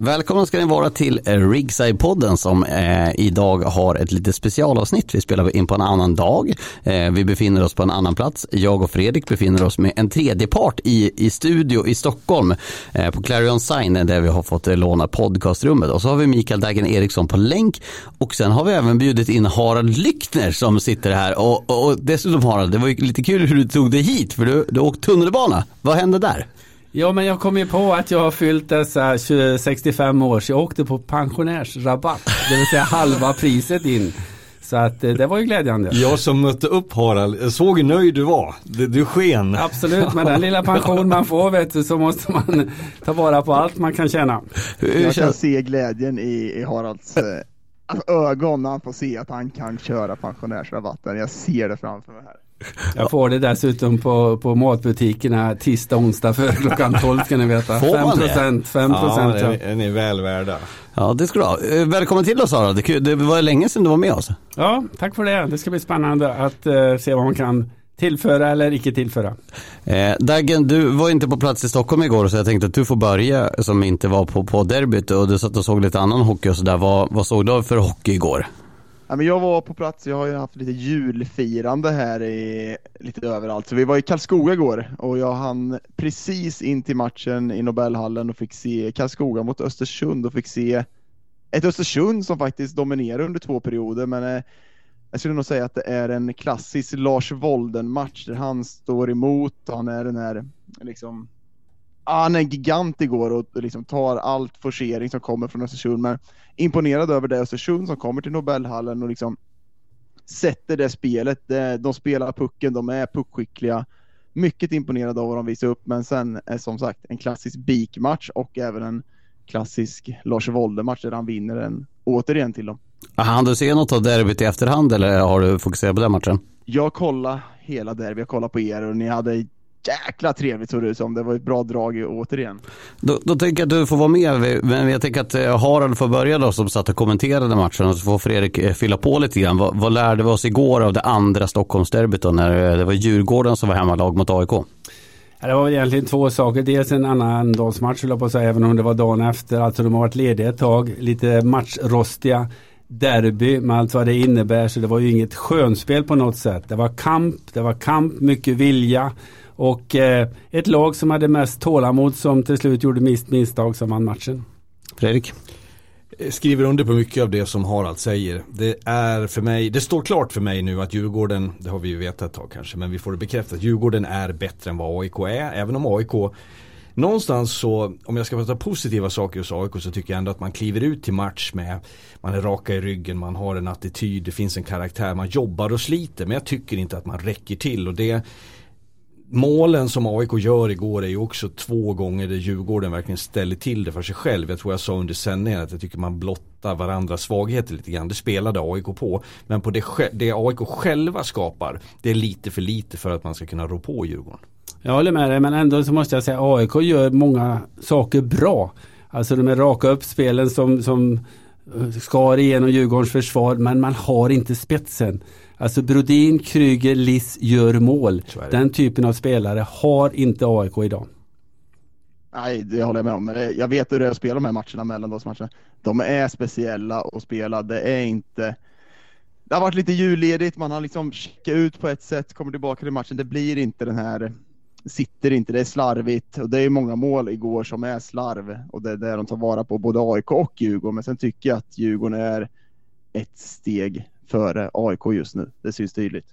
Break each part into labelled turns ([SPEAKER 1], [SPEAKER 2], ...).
[SPEAKER 1] Välkomna ska ni vara till Rigside-podden som eh, idag har ett lite specialavsnitt. Vi spelar in på en annan dag. Eh, vi befinner oss på en annan plats. Jag och Fredrik befinner oss med en tredje part i, i studio i Stockholm eh, på Clarion Sign där vi har fått eh, låna podcastrummet. Och så har vi Mikael Dagen Eriksson på länk och sen har vi även bjudit in Harald Lyckner som sitter här och, och, och dessutom Harald, det var ju lite kul hur du tog dig hit för du, du åkte tunnelbana. Vad hände där?
[SPEAKER 2] Ja men jag kom ju på att jag har fyllt dessa 20, 65 år så jag åkte på pensionärsrabatt. Det vill säga halva priset in. Så att eh, det var ju glädjande.
[SPEAKER 3] Jag som mötte upp Harald, jag såg hur nöjd du var. Du, du sken.
[SPEAKER 2] Absolut, med den lilla pension man får vet du, så måste man ta vara på allt man kan tjäna.
[SPEAKER 1] Hur
[SPEAKER 4] Jag kan se glädjen i, i Haralds eh, alltså, ögon när han får se att han kan köra pensionärsrabatten. Jag ser det framför mig här.
[SPEAKER 2] Jag får det dessutom på, på matbutikerna tisdag, onsdag före klockan 12 ska ni veta.
[SPEAKER 1] Får man
[SPEAKER 2] 5
[SPEAKER 1] det?
[SPEAKER 2] procent, 5
[SPEAKER 3] Ja,
[SPEAKER 2] procent. Ja,
[SPEAKER 3] är, ni är väl värda.
[SPEAKER 1] Ja, det ska du ha. Eh, Välkommen till oss Harald. Det, är det var länge sedan du var med oss.
[SPEAKER 2] ja, tack för det. Det ska bli spännande att eh, se vad man kan tillföra eller icke tillföra.
[SPEAKER 1] Eh, Dagen, du var inte på plats i Stockholm igår så jag tänkte att du får börja som inte var på, på derbyt och du satt och såg lite annan hockey och sådär. Vad, vad såg du för hockey igår?
[SPEAKER 4] Ja, men jag var på plats, jag har ju haft lite julfirande här i, lite överallt. Så vi var i Karlskoga igår och jag hann precis in till matchen i Nobelhallen och fick se Karlskoga mot Östersund och fick se ett Östersund som faktiskt dominerar under två perioder men eh, jag skulle nog säga att det är en klassisk Lars Wolden-match där han står emot, han är den här liksom han är en gigant igår och liksom tar allt forcering som kommer från Östersund. Men imponerad över det Östersund som kommer till Nobelhallen och liksom sätter det spelet. De spelar pucken, de är puckskickliga. Mycket imponerad av vad de visar upp, men sen är som sagt en klassisk BIK-match och även en klassisk Lars Wolde-match där han vinner den återigen till dem.
[SPEAKER 1] Han du se något av derbyt i efterhand eller har du fokuserat på den matchen?
[SPEAKER 4] Jag kollade hela där, jag kollade på er och ni hade jäkla trevligt såg det ut som. Det var ett bra drag i- återigen.
[SPEAKER 1] Då, då tänker jag att du får vara med, men jag tänker att eh, Harald får börja då som satt och kommenterade matchen och så får Fredrik eh, fylla på lite grann. Vad, vad lärde vi oss igår av det andra Stockholmsderbyt då när eh, det var Djurgården som var hemmalag mot AIK?
[SPEAKER 2] Ja, Det var väl egentligen två saker. Dels en annan dagsmatch höll jag på att säga, även om det var dagen efter. Alltså de har varit lediga ett tag. Lite matchrostiga. Derby med allt vad det innebär. Så det var ju inget skönspel på något sätt. Det var kamp, det var kamp, mycket vilja. Och eh, ett lag som hade mest tålamod som till slut gjorde minst misstag som vann matchen.
[SPEAKER 1] Fredrik?
[SPEAKER 3] Skriver under på mycket av det som Harald säger. Det är för mig, det står klart för mig nu att Djurgården, det har vi ju vetat ett tag kanske, men vi får det bekräftat. Djurgården är bättre än vad AIK är, även om AIK Någonstans så, om jag ska prata positiva saker hos AIK så tycker jag ändå att man kliver ut till match med Man är raka i ryggen, man har en attityd, det finns en karaktär, man jobbar och sliter men jag tycker inte att man räcker till och det målen som AIK gör igår är ju också två gånger där Djurgården verkligen ställer till det för sig själv. Jag tror jag sa under sändningen att jag tycker man blottar varandras svagheter lite grann. Det spelade AIK på. Men på det, det AIK själva skapar, det är lite för lite för att man ska kunna rå på Djurgården.
[SPEAKER 2] Jag håller med dig men ändå så måste jag säga att AIK gör många saker bra. Alltså de är raka uppspelen som, som eh, skar igenom Djurgårdens försvar men man har inte spetsen. Alltså Brodin, Kryger, Liss gör mål. Den typen av spelare har inte AIK idag.
[SPEAKER 4] Nej, det håller jag med om. Jag vet hur det är att spela de här matcherna, mellandagsmatcherna. De är speciella att spela. Det är inte... Det har varit lite julledigt, man har liksom checkat ut på ett sätt, kommer tillbaka till matchen. Det blir inte den här sitter inte, det är slarvigt och det är många mål igår som är slarv och det är det de tar vara på både AIK och Djurgården. Men sen tycker jag att Djurgården är ett steg före AIK just nu. Det syns tydligt.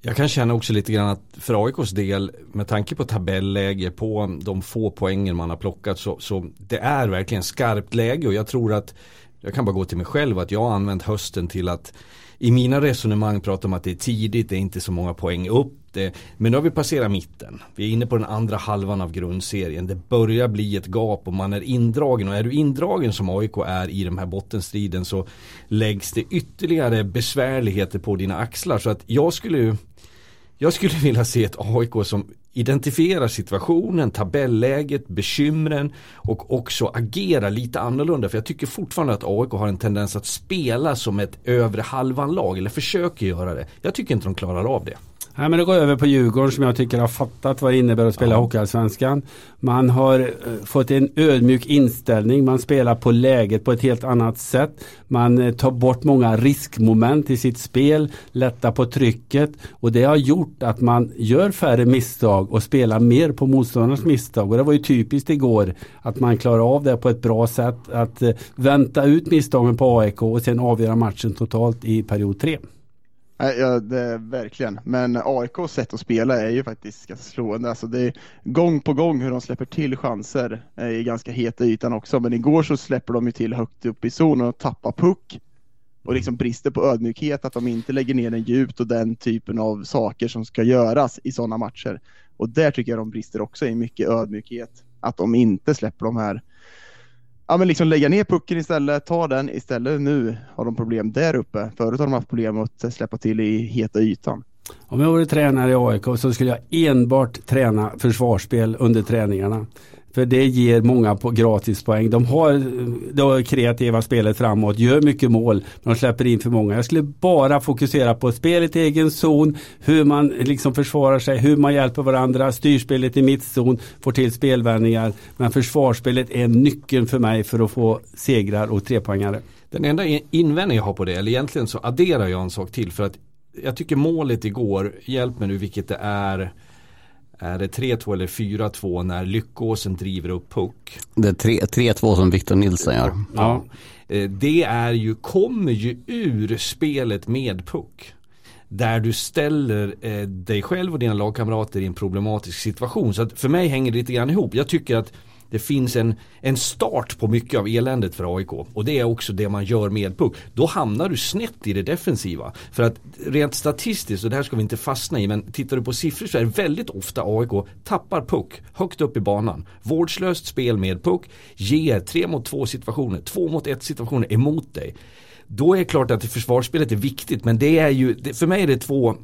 [SPEAKER 3] Jag kan känna också lite grann att för AIKs del med tanke på tabelläge på de få poängen man har plockat så, så det är verkligen skarpt läge och jag tror att jag kan bara gå till mig själv att jag har använt hösten till att i mina resonemang prata om att det är tidigt, det är inte så många poäng upp. Det, men nu har vi passerat mitten. Vi är inne på den andra halvan av grundserien. Det börjar bli ett gap och man är indragen. Och är du indragen som AIK är i den här bottenstriden så läggs det ytterligare besvärligheter på dina axlar. Så att jag skulle jag skulle vilja se ett AIK som identifierar situationen, tabelläget, bekymren och också agerar lite annorlunda. För jag tycker fortfarande att AIK har en tendens att spela som ett övre halvan lag eller försöker göra det. Jag tycker inte de klarar av det.
[SPEAKER 2] Nej, men det går över på Djurgården som jag tycker har fattat vad det innebär att spela ja. Hockeyallsvenskan. Man har uh, fått en ödmjuk inställning. Man spelar på läget på ett helt annat sätt. Man uh, tar bort många riskmoment i sitt spel, lättar på trycket och det har gjort att man gör färre misstag och spelar mer på motståndarnas misstag. Och det var ju typiskt igår att man klarar av det på ett bra sätt. Att uh, vänta ut misstagen på AIK och sen avgöra matchen totalt i period 3.
[SPEAKER 4] Ja, det är verkligen. Men AIKs sätt att spela är ju faktiskt ganska slående. Alltså det är gång på gång hur de släpper till chanser i ganska heta ytan också. Men igår så släpper de ju till högt upp i zonen och tappar puck. Och liksom brister på ödmjukhet, att de inte lägger ner den djupt och den typen av saker som ska göras i sådana matcher. Och där tycker jag de brister också i mycket ödmjukhet. Att de inte släpper de här ja, men liksom lägga ner pucken istället, ta den istället. Nu har de problem där uppe. Förut har de haft problem att släppa till i heta ytan.
[SPEAKER 2] Om jag vore tränare i AIK så skulle jag enbart träna försvarsspel under träningarna. För det ger många på gratispoäng. De har eh, det kreativa spelet framåt, gör mycket mål, men de släpper in för många. Jag skulle bara fokusera på spelet i egen zon, hur man liksom försvarar sig, hur man hjälper varandra, styrspelet i mittzon, får till spelvändningar. Men försvarsspelet är nyckeln för mig för att få segrar och trepoängare.
[SPEAKER 3] Den enda invändning jag har på det, eller egentligen så adderar jag en sak till för att jag tycker målet igår, hjälp mig nu vilket det är är det 3-2 eller 4-2 när Lyckåsen driver upp puck?
[SPEAKER 1] Det är 3-2 som Victor Nilsson gör.
[SPEAKER 3] Ja. Eh, det är ju, kommer ju ur spelet med puck. Där du ställer eh, dig själv och dina lagkamrater i en problematisk situation. Så för mig hänger det lite grann ihop. Jag tycker att det finns en, en start på mycket av eländet för AIK och det är också det man gör med puck. Då hamnar du snett i det defensiva. För att rent statistiskt, och det här ska vi inte fastna i, men tittar du på siffror så är det väldigt ofta AIK tappar puck högt upp i banan. Vårdslöst spel med puck ger tre mot två situationer, två mot ett situationer emot dig. Då är det klart att försvarsspelet är viktigt men det är ju, för mig är det två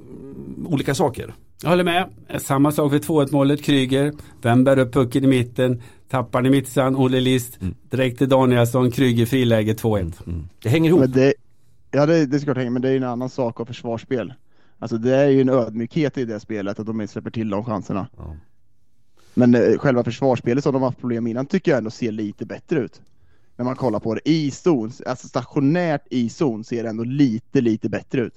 [SPEAKER 3] olika saker.
[SPEAKER 2] Jag håller med. Samma sak vid 2-1 målet, Kryger. Vem bär upp pucken i mitten? Tappar ni Mitsan, Olle List, mm. direkt till Danielsson, Kryger friläge 2-1. Mm.
[SPEAKER 3] Mm. Det hänger ihop.
[SPEAKER 4] Det, ja det, det ska hänga, men det är en annan sak av försvarsspel. Alltså det är ju en ödmjukhet i det spelet att de inte släpper till de chanserna. Ja. Men eh, själva försvarsspelet som de har haft problem innan tycker jag ändå ser lite bättre ut när man kollar på det i zon, alltså stationärt i zon ser det ändå lite, lite bättre ut.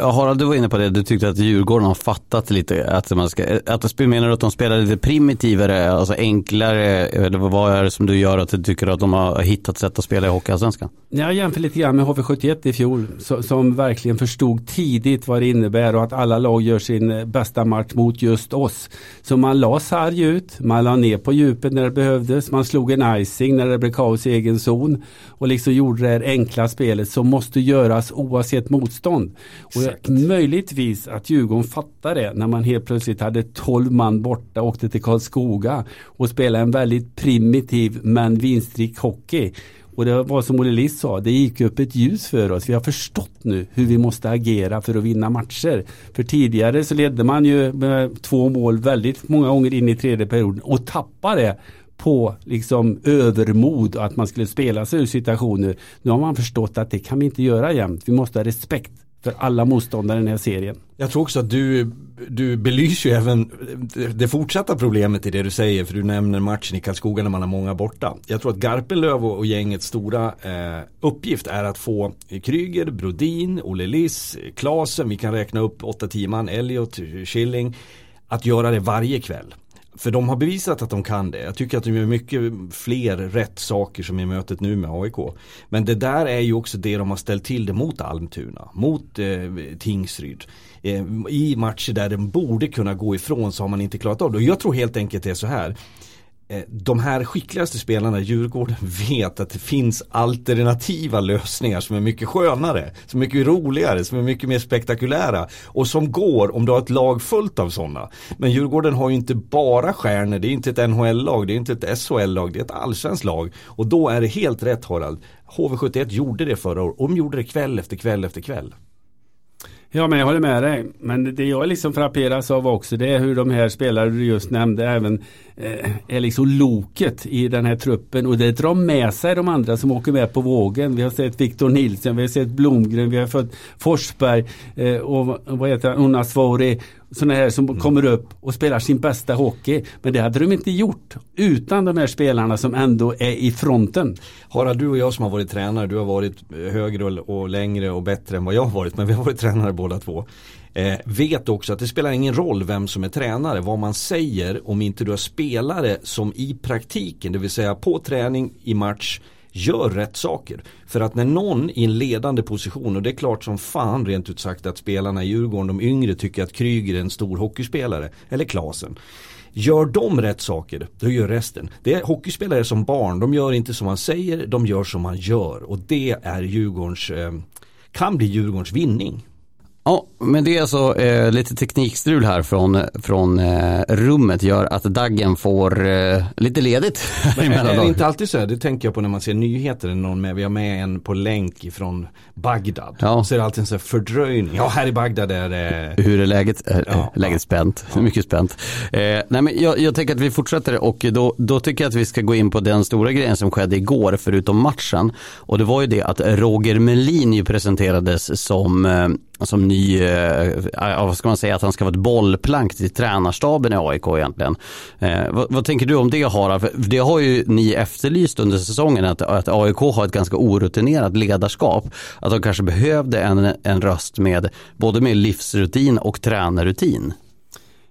[SPEAKER 1] Harald, du var inne på det, du tyckte att Djurgården har fattat lite att man ska, att du att de spelar lite primitivare, alltså enklare, eller vad är det som du gör att du tycker att de har hittat sätt att spela i Hockeyallsvenskan?
[SPEAKER 2] Jag jämför lite grann med HV71 i fjol, som verkligen förstod tidigt vad det innebär och att alla lag gör sin bästa match mot just oss. Så man la sarg ut, man la ner på djupet när det behövdes, man slog en icing när det blev kaos i egen zon och liksom gjorde det här enkla spelet som måste göras oavsett motstånd motstånd. Och möjligtvis att Djurgården fattar det när man helt plötsligt hade 12 man borta och åkte till Karlskoga och spelade en väldigt primitiv men vinstrik hockey. Och det var som Olle Liss sa, det gick upp ett ljus för oss. Vi har förstått nu hur vi måste agera för att vinna matcher. För tidigare så ledde man ju med två mål väldigt många gånger in i tredje perioden och tappade på liksom övermod och att man skulle spela sig ur situationer. Nu har man förstått att det kan vi inte göra jämt. Vi måste ha respekt för alla motståndare i den här serien.
[SPEAKER 3] Jag tror också att du, du belyser ju även det fortsatta problemet i det du säger för du nämner matchen i Karlskoga när man har många borta. Jag tror att Garpenlöv och gängets stora eh, uppgift är att få Kryger, Brodin, Olle Liss, Klasen, vi kan räkna upp 8-10 man, Elliot, Schilling att göra det varje kväll. För de har bevisat att de kan det. Jag tycker att de gör mycket fler rätt saker som i mötet nu med AIK. Men det där är ju också det de har ställt till det mot Almtuna, mot eh, Tingsryd. Eh, I matcher där de borde kunna gå ifrån så har man inte klarat av det. Och jag tror helt enkelt det är så här. Eh, de här skickligaste spelarna i Djurgården vet att det finns alternativa lösningar som är mycket skönare, som är mycket roligare, som är mycket mer spektakulära och som går om du har ett lag fullt av sådana. Men Djurgården har ju inte bara stjärnor, det är inte ett NHL-lag, det är inte ett SHL-lag, det är ett allsvenskt lag. Och då är det helt rätt Harald. HV71 gjorde det förra året och de gjorde det kväll efter kväll efter kväll.
[SPEAKER 2] Ja men jag håller med dig. Men det jag liksom frapperas av också det är hur de här spelare du just nämnde även är liksom loket i den här truppen och det drar med sig de andra som åker med på vågen. Vi har sett Victor Nilsson, vi har sett Blomgren, vi har fått Forsberg eh, och vad heter han, Unasvori sådana här som mm. kommer upp och spelar sin bästa hockey. Men det hade de inte gjort utan de här spelarna som ändå är i fronten.
[SPEAKER 3] Harald, du och jag som har varit tränare, du har varit högre och längre och bättre än vad jag har varit, men vi har varit tränare båda två. Eh, vet också att det spelar ingen roll vem som är tränare, vad man säger om inte du har spelare som i praktiken, det vill säga på träning, i match, gör rätt saker. För att när någon i en ledande position, och det är klart som fan rent ut sagt att spelarna i Djurgården, de yngre tycker att Kryger är en stor hockeyspelare, eller Klasen. Gör de rätt saker, då gör resten. Det är hockeyspelare som barn, de gör inte som man säger, de gör som man gör. Och det är Djurgårdens, eh, kan bli Djurgårdens vinning.
[SPEAKER 1] Ja, men det är alltså eh, lite teknikstrul här från, från eh, rummet gör att Daggen får eh, lite ledigt.
[SPEAKER 3] Men är det inte alltid så här, det tänker jag på när man ser nyheter, någon med, vi har med en på länk från Bagdad. Ja. Så är det alltid en sån här fördröjning, ja här i Bagdad är det
[SPEAKER 1] Hur är läget? Är, ja, läget ja. spänt? Ja. Mycket spänt. Eh, nej men jag, jag tänker att vi fortsätter och då, då tycker jag att vi ska gå in på den stora grejen som skedde igår förutom matchen. Och det var ju det att Roger Melin ju presenterades som eh, som ny, eh, vad ska man säga, att han ska vara ett bollplank till tränarstaben i AIK egentligen. Eh, vad, vad, tänker du om det Harald? För det har ju ni efterlyst under säsongen att, att AIK har ett ganska orutinerat ledarskap. Att de kanske behövde en, en röst med både med livsrutin och tränarrutin.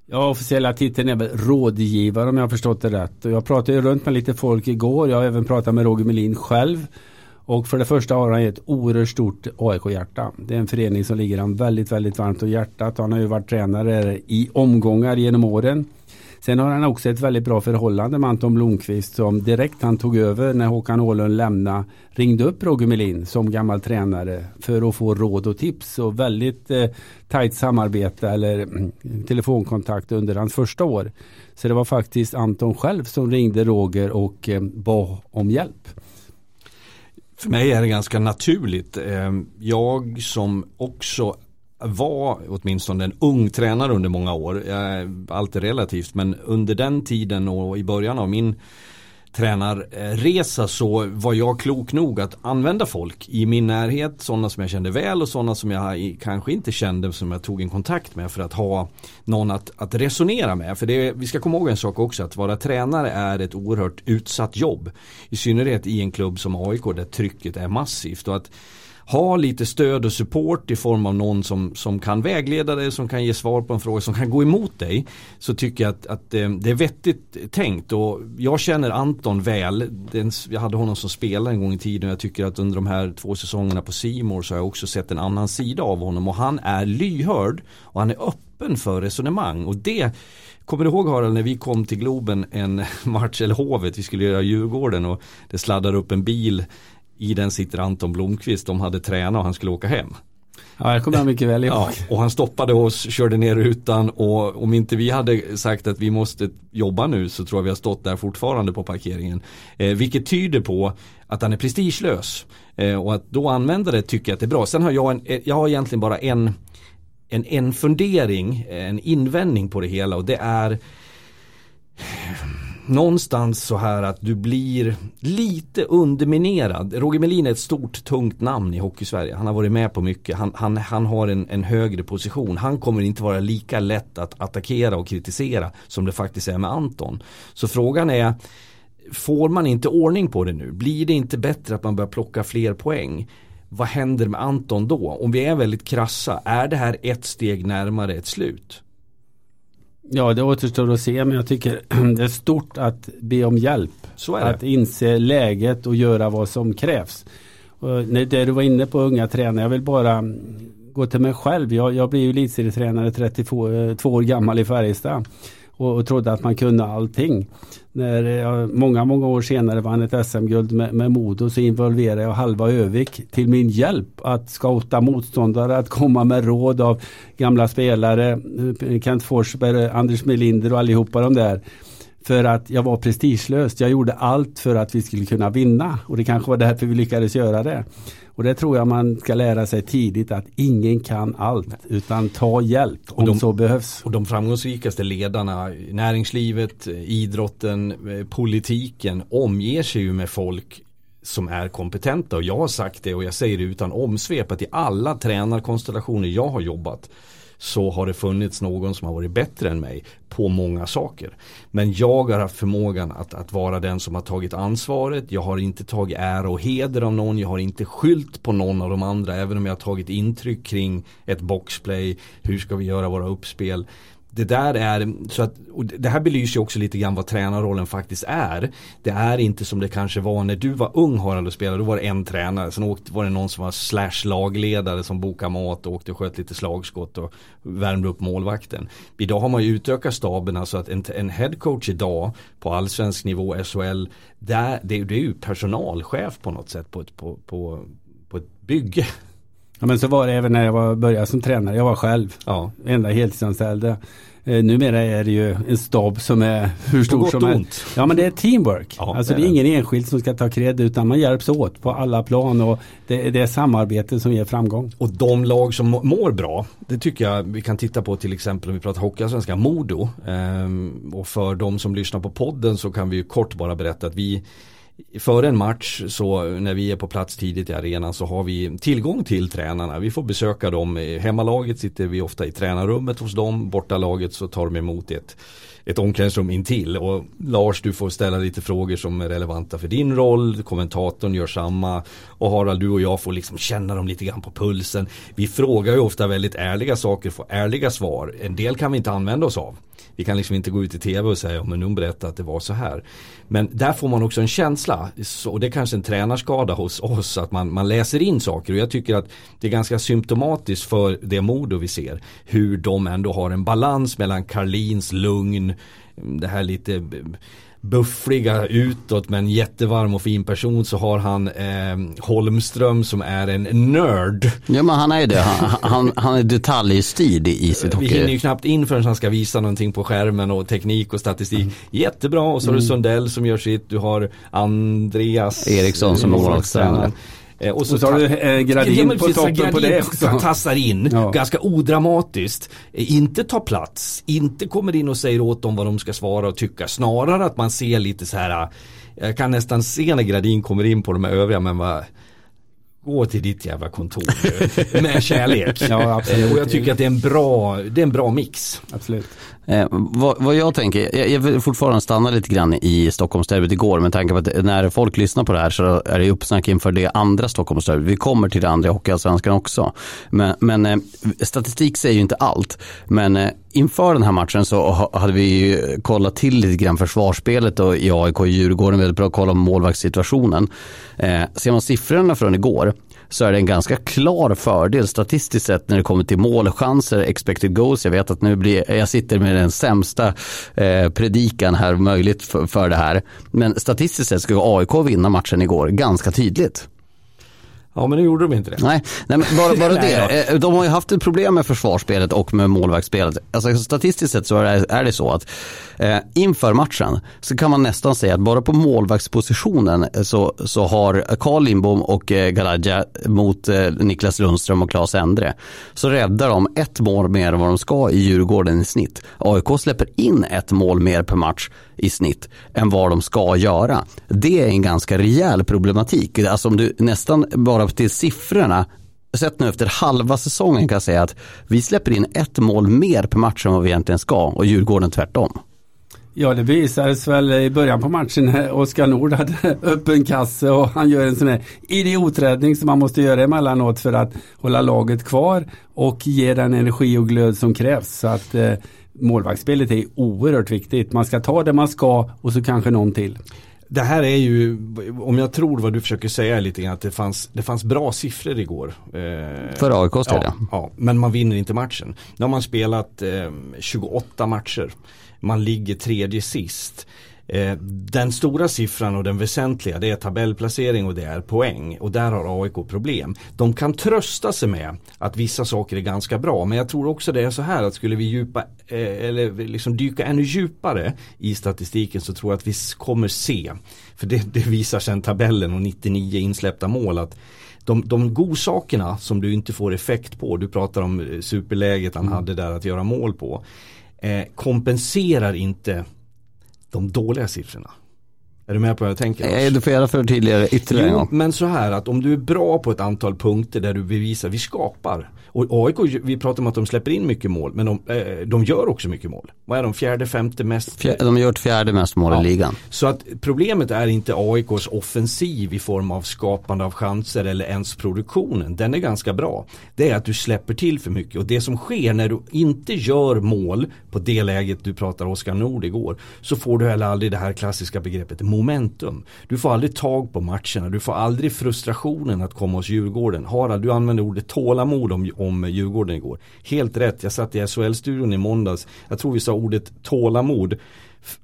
[SPEAKER 2] Ja, officiella titeln är väl rådgivare om jag har förstått det rätt. Och jag pratade ju runt med lite folk igår. Jag har även pratat med Roger Melin själv. Och för det första har han ett oerhört stort AIK-hjärta. Det är en förening som ligger han väldigt, väldigt varmt om hjärtat. Han har ju varit tränare i omgångar genom åren. Sen har han också ett väldigt bra förhållande med Anton Blomqvist som direkt han tog över när Håkan Åhlund lämnade ringde upp Roger Melin som gammal tränare för att få råd och tips och väldigt eh, tajt samarbete eller mm, telefonkontakt under hans första år. Så det var faktiskt Anton själv som ringde Roger och eh, bad om hjälp.
[SPEAKER 3] För mig är det ganska naturligt. Ehm, jag som också var åtminstone en ung tränare under många år. Allt är relativt men under den tiden och i början av min tränarresa så var jag klok nog att använda folk i min närhet, sådana som jag kände väl och sådana som jag kanske inte kände som jag tog en kontakt med för att ha någon att, att resonera med. För det, vi ska komma ihåg en sak också, att vara tränare är ett oerhört utsatt jobb. I synnerhet i en klubb som AIK där trycket är massivt. Och att ha lite stöd och support i form av någon som, som kan vägleda dig, som kan ge svar på en fråga, som kan gå emot dig. Så tycker jag att, att eh, det är vettigt tänkt och jag känner Anton väl. jag hade honom som spelare en gång i tiden och jag tycker att under de här två säsongerna på Simor så har jag också sett en annan sida av honom och han är lyhörd och han är öppen för resonemang och det Kommer du ihåg Harald när vi kom till Globen en match, eller Hovet, vi skulle göra Djurgården och det sladdar upp en bil i den sitter Anton Blomqvist, de hade tränat och han skulle åka hem.
[SPEAKER 2] Ja, jag kommer mycket väl ihåg.
[SPEAKER 3] Ja, och han stoppade oss, körde ner rutan och om inte vi hade sagt att vi måste jobba nu så tror jag vi har stått där fortfarande på parkeringen. Eh, vilket tyder på att han är prestigelös. Eh, och att då använda det tycker jag att det är bra. Sen har jag, en, eh, jag har egentligen bara en, en, en fundering, en invändning på det hela och det är någonstans så här att du blir lite underminerad. Roger Melin är ett stort tungt namn i Hockeysverige. Han har varit med på mycket. Han, han, han har en, en högre position. Han kommer inte vara lika lätt att attackera och kritisera som det faktiskt är med Anton. Så frågan är Får man inte ordning på det nu? Blir det inte bättre att man börjar plocka fler poäng? Vad händer med Anton då? Om vi är väldigt krassa, är det här ett steg närmare ett slut?
[SPEAKER 2] Ja, det återstår att se, men jag tycker det är stort att be om hjälp.
[SPEAKER 3] Så är det.
[SPEAKER 2] Att inse läget och göra vad som krävs. Och det du var inne på unga tränare, jag vill bara gå till mig själv. Jag, jag blev ju elitserietränare 32 eh, år gammal i Färjestad och, och trodde att man kunde allting. När jag många, många år senare vann ett SM-guld med, med Modo så involverade jag halva Övik till min hjälp att scouta motståndare, att komma med råd av gamla spelare, eh, Kent Forsberg, Anders Melinder och allihopa de där. För att jag var prestigelös. Jag gjorde allt för att vi skulle kunna vinna och det kanske var därför vi lyckades göra det. Och det tror jag man ska lära sig tidigt att ingen kan allt utan ta hjälp om
[SPEAKER 3] de,
[SPEAKER 2] så behövs.
[SPEAKER 3] Och de framgångsrikaste ledarna, näringslivet, idrotten, eh, politiken omger sig ju med folk som är kompetenta och jag har sagt det och jag säger det utan omsvep att i alla tränarkonstellationer jag har jobbat så har det funnits någon som har varit bättre än mig på många saker. Men jag har haft förmågan att, att vara den som har tagit ansvaret. Jag har inte tagit ära och heder av någon. Jag har inte skylt på någon av de andra även om jag har tagit intryck kring ett boxplay. Hur ska vi göra våra uppspel? Det där är, så att, det här belyser också lite grann vad tränarrollen faktiskt är. Det är inte som det kanske var när du var ung Harald och spelade, då var det en tränare. Sen åkte, var det någon som var slash lagledare som bokade mat och åkte och sköt lite slagskott och värmde upp målvakten. Idag har man ju utökat staberna så alltså att en, en headcoach idag på allsvensk nivå, SHL, där, det, det är ju personalchef på något sätt på ett, på, på, på ett bygge.
[SPEAKER 2] Ja men så var det även när jag var, började som tränare. Jag var själv.
[SPEAKER 3] Ja.
[SPEAKER 2] Enda heltidsanställda. Eh, numera är det ju en stab som är hur stor som helst. Ja men det är teamwork.
[SPEAKER 3] Ja,
[SPEAKER 2] alltså
[SPEAKER 3] det
[SPEAKER 2] det
[SPEAKER 3] är
[SPEAKER 2] är ingen enskild som ska ta cred utan man hjälps åt på alla plan och det, det är samarbete som ger framgång.
[SPEAKER 3] Och de lag som mår bra, det tycker jag vi kan titta på till exempel om vi pratar Hockeyallsvenskan, Modo. Ehm, och för de som lyssnar på podden så kan vi ju kort bara berätta att vi Före en match så när vi är på plats tidigt i arenan så har vi tillgång till tränarna. Vi får besöka dem. Hemmalaget sitter vi ofta i tränarrummet hos dem. Bortalaget så tar de emot ett, ett omklädningsrum intill. Och Lars du får ställa lite frågor som är relevanta för din roll. Kommentatorn gör samma. Och Harald du och jag får liksom känna dem lite grann på pulsen. Vi frågar ju ofta väldigt ärliga saker, får ärliga svar. En del kan vi inte använda oss av. Vi kan liksom inte gå ut i tv och säga, men hon berättade att det var så här. Men där får man också en känsla, och det är kanske en tränarskada hos oss, att man, man läser in saker. Och jag tycker att det är ganska symptomatiskt för det Modo vi ser. Hur de ändå har en balans mellan Karlins lugn, det här lite buffliga utåt men jättevarm och fin person så har han eh, Holmström som är en nörd.
[SPEAKER 1] Ja men han är det, han, han, han är detaljstyrd i sitt hockey.
[SPEAKER 3] Vi hinner ju knappt in förrän han ska visa någonting på skärmen och teknik och statistik. Mm. Jättebra och så har du mm. Sundell som gör sitt, du har Andreas
[SPEAKER 1] Eriksson som målvaktstränare.
[SPEAKER 2] Eh, och så, och så har du eh, Gradin ja, på toppen gradin på det också.
[SPEAKER 3] tassar in, ja. ganska odramatiskt. Eh, inte tar plats, inte kommer in och säger åt dem vad de ska svara och tycka. Snarare att man ser lite så här, eh, jag kan nästan se när Gradin kommer in på de här övriga, men vad Gå till ditt jävla kontor med kärlek.
[SPEAKER 2] Ja, absolut.
[SPEAKER 3] Och jag tycker att det är en bra, det är en bra mix.
[SPEAKER 2] Absolut.
[SPEAKER 1] Eh, vad, vad, jag tänker, jag, jag vill fortfarande stanna lite grann i Stockholmsderbyt igår med tanke på att när folk lyssnar på det här så är det uppsnack inför det andra Stockholmsderbyt. Vi kommer till det andra Hockeyallsvenskan också. Men, men eh, statistik säger ju inte allt. Men eh, inför den här matchen så hade vi kollat till lite grann försvarsspelet och i AIK och Djurgården väldigt bra koll på målvaktssituationen. Eh, ser man siffrorna från igår så är det en ganska klar fördel statistiskt sett när det kommer till målchanser, expected goals. Jag vet att nu blir, jag sitter med den sämsta eh, predikan här möjligt för, för det här. Men statistiskt sett skulle AIK vinna matchen igår ganska tydligt.
[SPEAKER 3] Ja men nu gjorde de inte det.
[SPEAKER 1] Nej, nej bara, bara det. Eh, De har ju haft ett problem med försvarsspelet och med målvaktsspelet. Alltså, statistiskt sett så är det, är det så att eh, inför matchen så kan man nästan säga att bara på målvaktspositionen eh, så, så har Carl Lindbom och eh, Galadja mot eh, Niklas Lundström och Claes Endre så räddar de ett mål mer än vad de ska i Djurgården i snitt. AIK släpper in ett mål mer per match i snitt än vad de ska göra. Det är en ganska rejäl problematik. Alltså om du nästan bara till siffrorna sett nu efter halva säsongen kan jag säga att vi släpper in ett mål mer per match än vad vi egentligen ska och Djurgården tvärtom.
[SPEAKER 2] Ja det visades väl i början på matchen när Oskar Nord hade öppen kasse och han gör en sån här idioträddning som man måste göra emellanåt för att hålla laget kvar och ge den energi och glöd som krävs. Så att eh, målvaktsspelet är oerhört viktigt. Man ska ta det man ska och så kanske någon till.
[SPEAKER 3] Det här är ju, om jag tror vad du försöker säga lite grann, att det fanns, det fanns bra siffror igår. Eh,
[SPEAKER 1] För del,
[SPEAKER 3] ja, ja, men man vinner inte matchen. Nu har man spelat eh, 28 matcher. Man ligger tredje sist. Eh, den stora siffran och den väsentliga det är tabellplacering och det är poäng. Och där har AIK problem. De kan trösta sig med att vissa saker är ganska bra. Men jag tror också det är så här att skulle vi djupa, eh, eller liksom dyka ännu djupare i statistiken så tror jag att vi kommer se. För det, det visar sen tabellen och 99 insläppta mål att de, de godsakerna som du inte får effekt på, du pratar om eh, superläget han hade där att göra mål på, eh, kompenserar inte de dåliga siffrorna. Är du med på vad jag tänker?
[SPEAKER 1] Eh, Du får gärna förtydliga ytterligare
[SPEAKER 3] Jo, men så här att om du är bra på ett antal punkter där du bevisar, vi skapar. Och AIK, vi pratar om att de släpper in mycket mål, men de, eh, de gör också mycket mål. Vad är de, fjärde, femte mest?
[SPEAKER 1] Fjär- De har gjort fjärde mest mål
[SPEAKER 3] Ja.
[SPEAKER 1] i ligan.
[SPEAKER 3] Så att problemet är inte AIKs offensiv i form av skapande av chanser eller ens produktionen. Den är ganska bra. Det är att du släpper till för mycket och det som sker när du inte gör mål på det läget du pratar Oskar Nord igår så får du heller aldrig det här klassiska begreppet momentum. Du får aldrig tag på matcherna, du får aldrig frustrationen att komma hos Djurgården. Harald, du använde ordet tålamod om, om Djurgården igår. Helt rätt, jag satt i SHL-studion i måndags. Jag tror vi sa ordet tålamod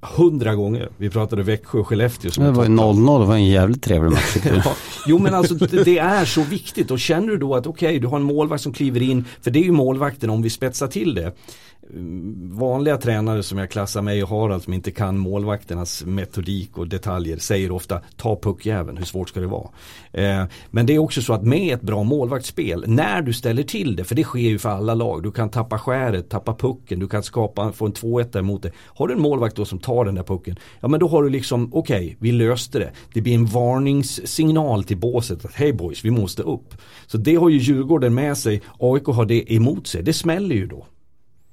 [SPEAKER 3] hundra gånger. Vi pratade Växjö och Skellefteå som
[SPEAKER 1] Det var ju
[SPEAKER 3] topplag.
[SPEAKER 1] 0-0, det var en jävligt trevlig match.
[SPEAKER 3] Ja. Jo men alltså det är så viktigt och känner du då att okej du har en målvakt som kliver in, för det är ju målvakten om vi spetsar till det. Mm, vanliga tränare som jag klassar mig och Harald som inte kan målvakternas metodik och detaljer säger ofta ta puckjäveln, hur svårt ska det vara? Eh, men det är också så att med ett bra målvaktsspel, när du ställer till det, för det sker ju för alla lag, du kan tappa skäret, tappa pucken, du kan skapa, få en 2-1 emot dig. Har du en målvakt då som tar den där pucken, ja men då har du liksom, okej, vi löste det. Det blir en varningssignal till båset att hej boys, vi måste upp. Så det har ju Djurgården med sig, AIK har det emot sig, det smäller ju då.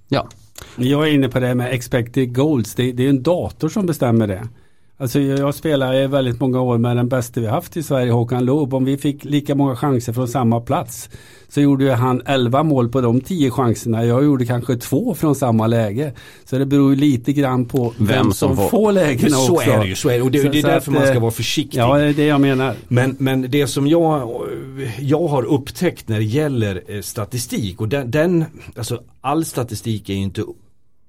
[SPEAKER 1] Ja,
[SPEAKER 2] Jag är inne på det med expected goals. Det, det är en dator som bestämmer det. Alltså jag, spelar i väldigt många år med den bästa vi haft i Sverige, Håkan Loob. Om vi fick lika många chanser från samma plats så gjorde ju han 11 mål på de 10 chanserna. Jag gjorde kanske två från samma läge. Så det beror ju lite grann på vem, som, får, lägena
[SPEAKER 3] Så
[SPEAKER 2] också.
[SPEAKER 3] är det ju, så är det. Och det,
[SPEAKER 2] Så-
[SPEAKER 3] det är därför
[SPEAKER 2] att,
[SPEAKER 3] man ska
[SPEAKER 2] eh,
[SPEAKER 3] vara försiktig.
[SPEAKER 2] Ja, det är det jag menar.
[SPEAKER 3] Men, men det som jag, jag har upptäckt när det gäller eh, statistik och den, den, alltså all statistik är ju inte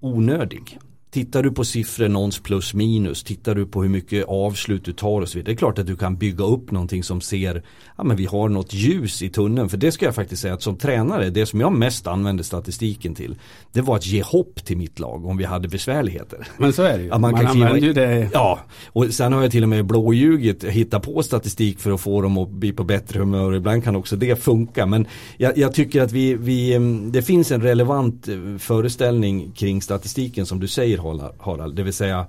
[SPEAKER 3] onödig. Tittar du på siffror, någons plus minus, tittar du på hur mycket avslut du tar och så vidare. Det är klart att du kan bygga upp någonting som ser, ja men vi har något ljus i tunneln. För det ska jag faktiskt säga att som tränare, det som jag mest använde statistiken till, det var att ge hopp till mitt lag om vi hade besvärligheter.
[SPEAKER 2] Men så är det ju.
[SPEAKER 3] Ja,
[SPEAKER 2] man
[SPEAKER 3] kliva
[SPEAKER 2] använder
[SPEAKER 3] in-
[SPEAKER 2] ju det.
[SPEAKER 3] Ja, och sen har jag till och med blåljugit, hittat på statistik för att få dem att bli på bättre humör. Ibland kan också det funka. Men jag, jag tycker att vi, vi, mm, det finns en relevant eh, föreställning kring statistiken som du säger Harald-. Det vill säga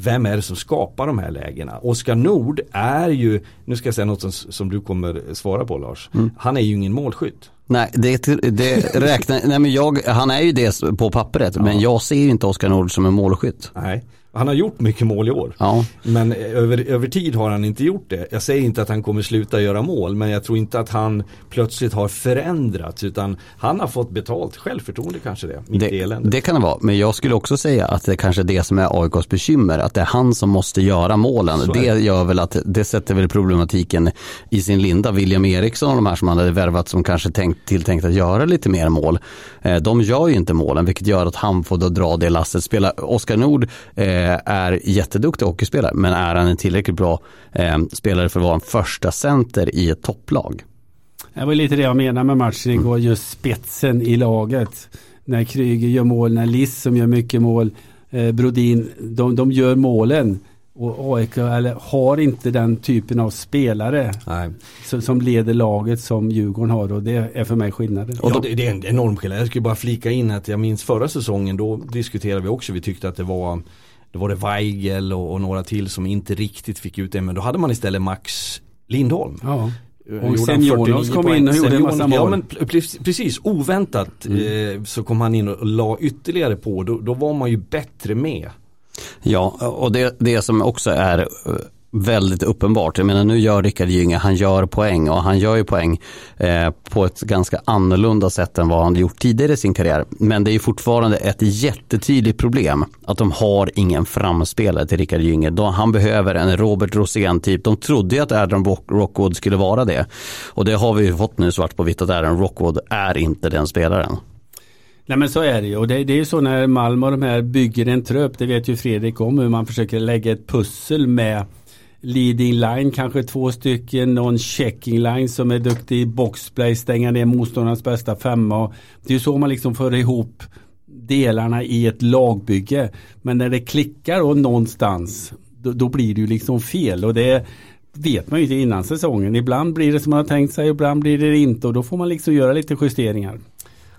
[SPEAKER 3] vem är det som skapar de här lägena? Oskar Nord är ju, nu ska jag säga något som, som du kommer svara på Lars. Han är ju ingen målskytt.
[SPEAKER 1] nej det, det räknar, nej men jag, han är ju det på pappret, men jag ser ju inte Oskar Nord som en målskytt.
[SPEAKER 3] Nej. Han har gjort mycket mål i år.
[SPEAKER 1] Ja.
[SPEAKER 3] Men över, över tid har han inte gjort det. Jag säger inte att han kommer sluta göra mål men jag tror inte att han plötsligt har förändrats utan han har fått betalt. Självförtroende kanske det,
[SPEAKER 1] Det, det kan det vara, men jag skulle också säga att det kanske är det som är AIKs bekymmer, att det är han som måste göra målen.
[SPEAKER 3] Så
[SPEAKER 1] det. gör väl att, det sätter väl problematiken i sin linda. William Eriksson och de här som han hade värvat som kanske tänkt, tilltänkt att göra lite mer mål, eh, de gör ju inte målen, vilket gör att han får då dra det lasset. Spela, Oskar Nord eh, är jätteduktig hockeyspelare, men är han en tillräckligt bra eh, spelare för att vara en första center i ett topplag?
[SPEAKER 2] Det var lite det jag menar med matchen igår, just spetsen i laget. När Kryger gör mål, när Liss som gör mycket mål, eh, Brodin, de, de gör målen. Och AIK eller, har inte den typen av spelare som, som leder laget som Djurgården har och det är för mig skillnaden.
[SPEAKER 3] Och då, det är en enorm skillnad. Jag skulle bara flika in att jag minns förra säsongen då diskuterade vi också, vi tyckte att det var då var det Weigel och, och några till som inte riktigt fick ut det men då hade man istället Max Lindholm.
[SPEAKER 2] Ja. Och sen Jonas kom in och gjorde en massa mål.
[SPEAKER 3] Ja men precis, oväntat mm. eh, så kom han in och la ytterligare på. Då, då var man ju bättre med.
[SPEAKER 1] Ja, och det, det som också är eh, väldigt uppenbart. Jag menar nu gör Rickard Gynge, han gör poäng och han gör ju poäng eh, på ett ganska annorlunda sätt än vad han gjort tidigare i sin karriär. Men det är fortfarande ett jättetydligt problem att de har ingen framspelare till Rickard Gynge. De, han behöver en Robert Rosén typ. De trodde ju att Adam Rockwood skulle vara det. Och det har vi ju fått nu svart på vitt att Adam Rockwood är inte den spelaren.
[SPEAKER 2] Nej men så är det ju och det, det är ju så när Malmö och de här bygger en trupp. Det vet ju Fredrik om hur man försöker lägga ett pussel med leading line, kanske två stycken, någon checking line som är duktig i boxplay, stänga ner motståndarnas bästa femma. Det är ju så man liksom för ihop delarna i ett lagbygge. Men när det klickar då någonstans, då, då blir det ju liksom fel och det vet man ju inte innan säsongen. Ibland blir det som man har tänkt sig, ibland blir det inte och då får man liksom göra lite justeringar.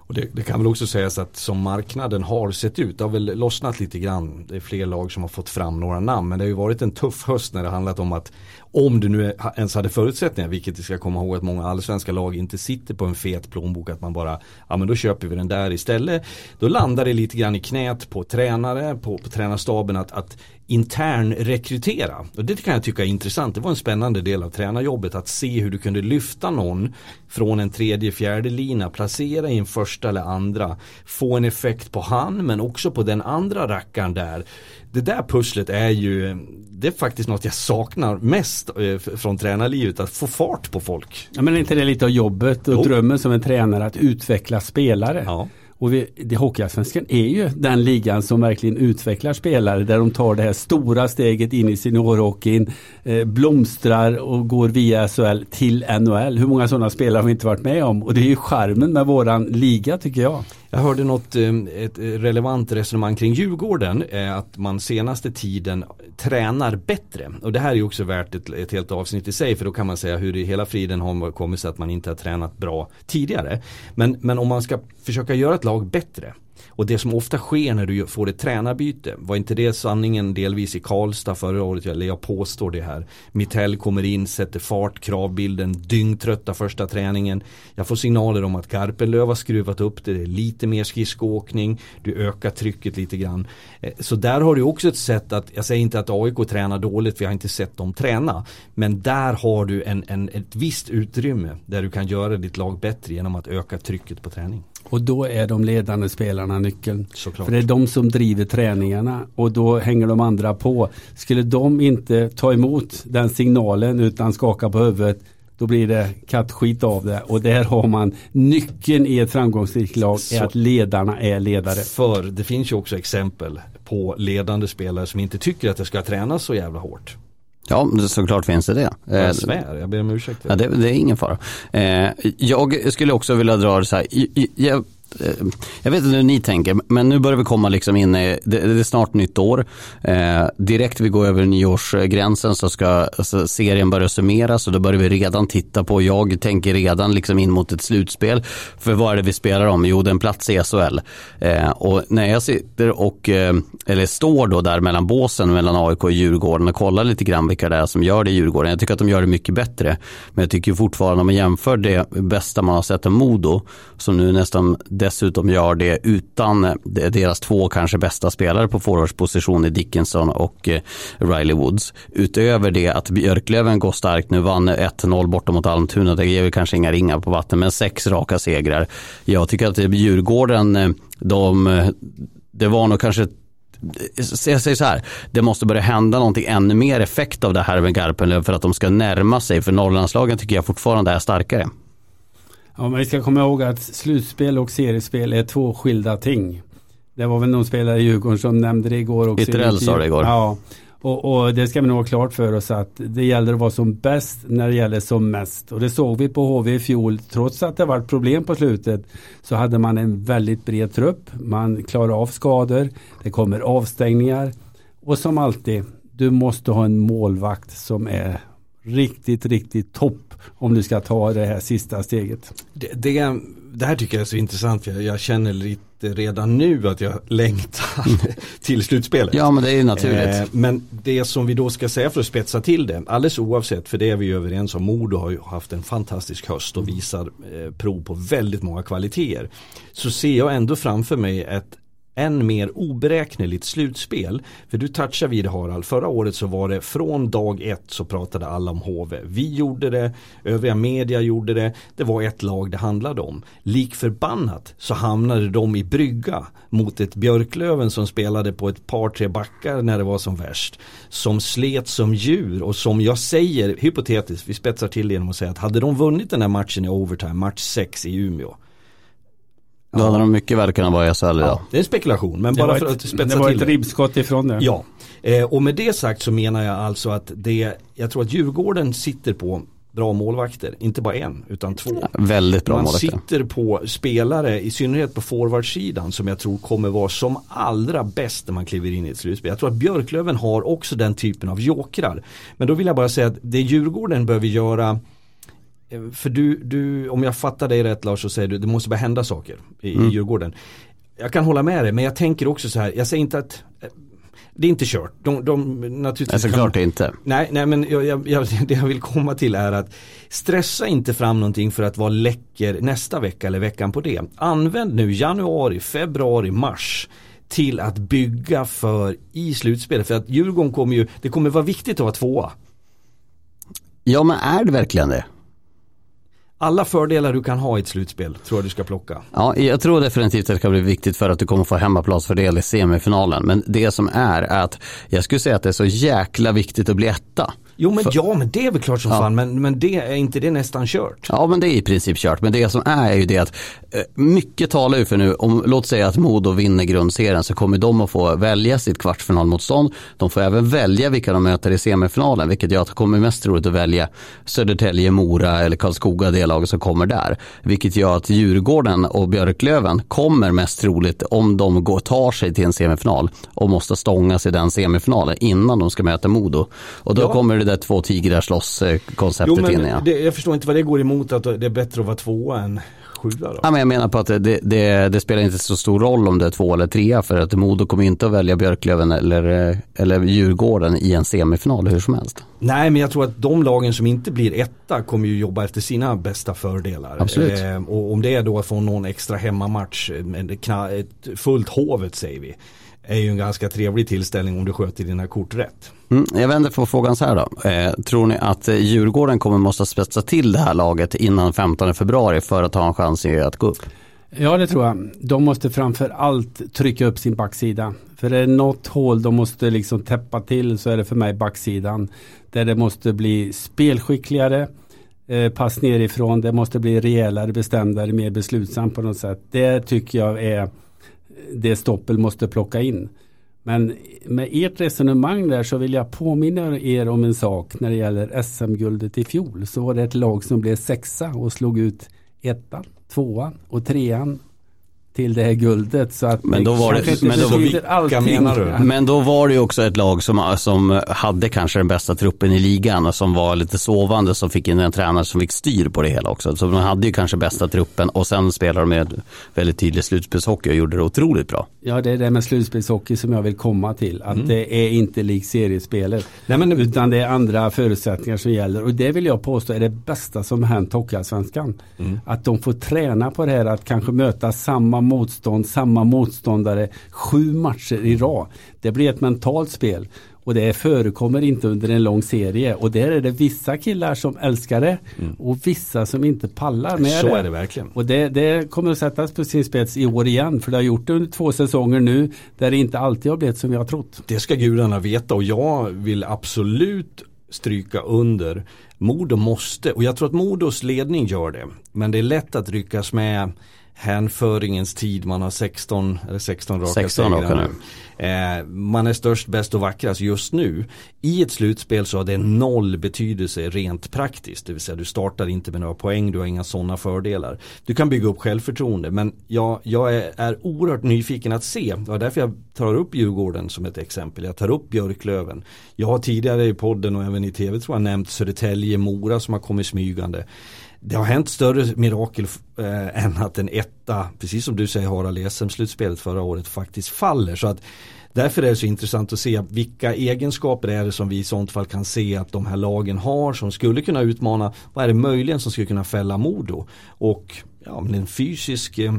[SPEAKER 3] Och det, det, kan väl också sägas att som marknaden har sett ut, det har väl lossnat lite grann. Det är fler lag som har fått fram några namn. Men det har ju varit en tuff höst när det handlat om att om du nu ens hade förutsättningar, vilket vi ska komma ihåg att många allsvenska lag inte sitter på en fet plånbok, att man bara, ja men då köper vi den där istället. Då landar det lite grann i knät på tränare, på, på tränarstaben att, att intern rekrytera. Och det kan jag tycka är intressant. Det var en spännande del av tränarjobbet att se hur du kunde lyfta någon från en tredje, fjärde lina, placera i en första eller andra, få en effekt på han men också på den andra rackaren där. Det där pusslet är ju, det är faktiskt något jag saknar mest eh, från tränarlivet, att få fart på folk.
[SPEAKER 2] Ja men är inte det lite av jobbet och jo. drömmen som en tränare att utveckla spelare? Ja. Och vi, det, Hockeyallsvenskan är ju den ligan som verkligen utvecklar spelare där de tar det här stora steget in i seniorhockeyn, eh, blomstrar och går via SHL till NHL. Hur många sådana spelare har vi inte varit med om? Och det är ju charmen med våran liga tycker jag.
[SPEAKER 3] Jag hörde något eh, ett eh, relevant resonemang kring Djurgården. Eh, att man senaste tiden tränar bättre. Och det här är ju också värt ett, ett helt avsnitt i sig. För då kan man säga hur i hela friden har kommit sig att man inte har tränat bra tidigare. Men, men om man ska försöka göra ett lag bättre och det som ofta sker när du får ett tränarbyte, var inte det sanningen delvis i Karlstad förra året, eller jag påstår det här. Mittell kommer in, sätter fart, kravbilden, dyngtrötta första träningen. Jag får signaler om att Garpenlöv har skruvat upp det, det är lite mer skridskoåkning, du ökar trycket lite grann. Eh, så där har du också ett sätt att, jag säger inte att AIK tränar dåligt vi har inte sett dem träna. Men där har du en, en, ett visst utrymme där du kan göra ditt lag bättre genom att öka trycket på träning.
[SPEAKER 2] Och då är de ledande spelarna nyckeln. Såklart. För det är de som driver träningarna och då hänger de andra på. Skulle de inte ta emot den signalen utan skaka på huvudet då blir det kattskit av det och där har man nyckeln i ett framgångsrikt lag är att ledarna är ledare.
[SPEAKER 3] För det finns ju också exempel på ledande spelare som inte tycker att det ska tränas så jävla hårt.
[SPEAKER 1] Ja, såklart finns det det.
[SPEAKER 3] Jag eh, svär, jag ber om ursäkt.
[SPEAKER 1] Ja, det, det är ingen fara. Eh, jag skulle också vilja dra det så här. Jag, Eh, jag vet inte hur ni tänker, men nu börjar vi komma liksom in i, det, det är snart nytt år. Eh, direkt vi går över nyårsgränsen så ska alltså, serien börja summeras och då börjar vi redan titta på, jag tänker redan liksom in mot ett slutspel. För vad är det vi spelar om? Jo, det är en plats i SHL. Eh, och när jag sitter och, eh, eller står då där mellan båsen mellan AIK och Djurgården och kollar lite grann vilka det är som gör det i Djurgården. Jag tycker att de gör det mycket bättre. Men jag tycker fortfarande om man jämför det bästa man har sett av Modo, som nu nästan dessutom gör det utan eh, deras två kanske bästa spelare på forwardsposition i Dickinson och eh, Riley Woods. Utöver det att Björklöven går starkt nu, vann 1-0 borta mot Almtuna. Det ger väl kanske inga ringar på vatten, men sex raka segrar. Jag tycker att eh, Djurgården, de, det var nog kanske jag säger så här, det måste börja hända någonting ännu mer effekt av det här med Garpenlöv för att de ska närma sig. För Norrlandslagen tycker jag fortfarande är starkare.
[SPEAKER 2] Ja, men vi ska komma ihåg att slutspel och seriespel är två skilda ting. Det var väl någon spelare i Djurgården som nämnde det igår.
[SPEAKER 1] Ytterell sa det igår.
[SPEAKER 2] Ja, Och, och, det ska vi nog ha klart för oss att det gäller att vara som bäst när det gäller som mest. Och det såg vi på HV i fjol. Trots att det var problem på slutet så hade man en väldigt bred trupp. Man klarar av skador. Det kommer avstängningar. Och som alltid, du måste ha en målvakt som är riktigt, riktigt topp om du ska ta det här sista steget.
[SPEAKER 3] Det, det, det här tycker jag är så intressant. Jag, jag känner lite redan nu att jag längtar till slutspelet.
[SPEAKER 1] Ja men det är ju naturligt. Eh,
[SPEAKER 3] men det som vi då ska säga för att spetsa till det, alldeles oavsett, för det är vi överens om, Modo har ju haft en fantastisk höst och visar eh, prov på väldigt många kvaliteter. Så ser jag ändå framför mig ett än mer oberäkneligt slutspel. För du touchar vid det Harald, förra året så var det från dag ett så pratade alla om HV. Vi gjorde det, övriga media gjorde det, det var ett lag det handlade om. Lik förbannat så hamnade de i brygga mot ett Björklöven som spelade på ett par tre backar när det var som värst. Som slet som djur och som jag säger, hypotetiskt, vi spetsar till det genom att säga att hade de vunnit den här matchen i overtime, match 6 i Umeå
[SPEAKER 1] då hade de mycket väl kunnat vara i SHL idag. Ja,
[SPEAKER 3] det är spekulation men bara för att spetsa till
[SPEAKER 2] det. var ett ribbskott ifrån det.
[SPEAKER 3] Ja, eh, och med det sagt så menar jag alltså att det, jag tror att Djurgården sitter på bra målvakter, inte bara en utan två. Ja,
[SPEAKER 1] väldigt bra
[SPEAKER 3] Man
[SPEAKER 1] målvakter.
[SPEAKER 3] Man sitter på spelare, i synnerhet på forwardsidan som jag tror kommer vara som allra bäst när man kliver in i ett slutspel. Jag tror att Björklöven har också den typen av jokrar. Men då vill jag bara säga att det Djurgården behöver göra för du, du, om jag fattar dig rätt Lars så säger du det måste bara hända saker i, mm. i Djurgården. Jag kan hålla med dig men jag tänker också så här, jag säger inte att eh, det är inte kört. De, de, naturligtvis
[SPEAKER 1] nej, såklart
[SPEAKER 3] kan,
[SPEAKER 1] inte.
[SPEAKER 3] Nej, nej men jag, jag, jag, det jag vill komma till är att stressa inte fram någonting för att vara läcker nästa vecka eller veckan på det. Använd nu januari, februari, mars till att bygga för i slutspelet. För att Djurgården kommer ju, det kommer vara viktigt att vara tvåa.
[SPEAKER 1] Ja men är det verkligen det?
[SPEAKER 3] Alla fördelar du kan ha i ett slutspel tror jag du ska plocka.
[SPEAKER 1] Ja, jag tror definitivt att det ska bli viktigt för att du kommer få hemmaplatsfördel i semifinalen. Men det som är, är att jag skulle säga att det är så jäkla viktigt att bli etta.
[SPEAKER 3] Jo men För, ja men det är väl klart som ja. fan men, men det är inte det nästan kört?
[SPEAKER 1] Ja men det är i princip kört men det som är är ju det att eh, mycket talar ju för nu om låt säga att Modo vinner grundserien så kommer de att få välja sitt kvartsfinalmotstånd. De får även välja vilka de möter i semifinalen vilket gör att det kommer mest troligt att välja Södertälje, Mora eller Karlskoga det laget som kommer där. Vilket gör att Djurgården och Björklöven kommer mest troligt om de går, tar sig till en semifinal och måste stångas i den semifinalen innan de ska möta Modo. Och då ja. kommer det där två tigrar slåss konceptet in igen.
[SPEAKER 3] Det, jag förstår inte vad det går emot att det är bättre att vara tvåa än sjua då?
[SPEAKER 1] Ja, men jag menar på att det, det, det, spelar inte så stor roll om det är två eller trea för att Modo kommer inte att välja Björklöven eller, eller Djurgården i en semifinal hur som helst.
[SPEAKER 3] Nej men jag tror att de lagen som inte blir etta kommer ju jobba efter sina bästa fördelar.
[SPEAKER 1] Absolut. Eh,
[SPEAKER 3] och om det är då att få någon extra hemmamatch, ett fullt hovet säger vi är ju en ganska trevlig tillställning om du sköter dina kort rätt.
[SPEAKER 1] Mm, jag vänder på frågan så här då. Eh, tror ni att eh, Djurgården kommer måste spetsa till det här laget innan 15 februari för att ha en chans i att gå upp?
[SPEAKER 2] Ja det tror jag. De måste framför allt trycka upp sin backsida. För är det något hål de måste liksom täppa till så är det för mig backsidan. Där det måste bli spelskickligare, eh, pass nerifrån, det måste bli rejälare, bestämdare, mer beslutsamt på något sätt. Det tycker jag är det Stoppel måste plocka in. Men med ert resonemang där så vill jag påminna er om en sak när det gäller SM-guldet i fjol. Så var det ett lag som blev sexa och slog ut ettan, tvåan och trean till det här guldet. Så att
[SPEAKER 1] men då var det, men då, vilka menar du? Men då var det ju också ett lag som, som hade kanske den bästa truppen i ligan och som var lite sovande som fick in en tränare som fick styr på det hela också. Så de hade ju kanske bästa truppen och sen spelade de med väldigt tydlig slutspelshockey och gjorde det otroligt bra.
[SPEAKER 2] Ja det är det med slutspelshockey som jag vill komma till. Att mm. det är inte likt seriespelet. Nej, men, utan det är andra förutsättningar som gäller. Och det vill jag påstå är det bästa som hänt Hockeyallsvenskan. Mm. Att de får träna på det här att kanske möta samma motstånd, samma motståndare sju matcher i rad. Det blir ett mentalt spel. Och det förekommer inte under en lång serie. Och där är det vissa killar som älskar det mm. och vissa som inte pallar med
[SPEAKER 3] Så
[SPEAKER 2] det.
[SPEAKER 3] är det verkligen.
[SPEAKER 2] Och det, det, kommer att sättas på sin spets i år igen. För det har gjort det under två säsonger nu där det inte alltid har blivit som vi har trott.
[SPEAKER 3] Det ska gudarna veta och jag vill absolut stryka under. Modo måste, och jag tror att Modos ledning gör det. Men det är lätt att ryckas med hänföringens tid. Man har 16, eller 16 raka
[SPEAKER 1] 16 raka
[SPEAKER 3] segrar
[SPEAKER 1] nu.
[SPEAKER 3] Eh, man är störst, bäst och vackrast just nu. I ett slutspel så har det noll betydelse rent praktiskt. Det vill säga du startar inte med några poäng, du har inga sådana fördelar. Du kan bygga upp självförtroende men jag, jag är, är oerhört nyfiken att se. Det var därför jag tar upp Djurgården som ett exempel. Jag tar upp Björklöven. Jag har tidigare i podden och även i tv tror jag nämnt Södertälje, Mora som har kommit smygande det har hänt större mirakel eh, än att en etta, precis som du säger Harald, i SM-slutspelet förra året faktiskt faller. Så att Därför är det så intressant att se vilka egenskaper är det som vi i sånt fall kan se att de här lagen har som skulle kunna utmana. Vad är det möjligen som skulle kunna fälla Modo? Och ja, men en fysisk eh,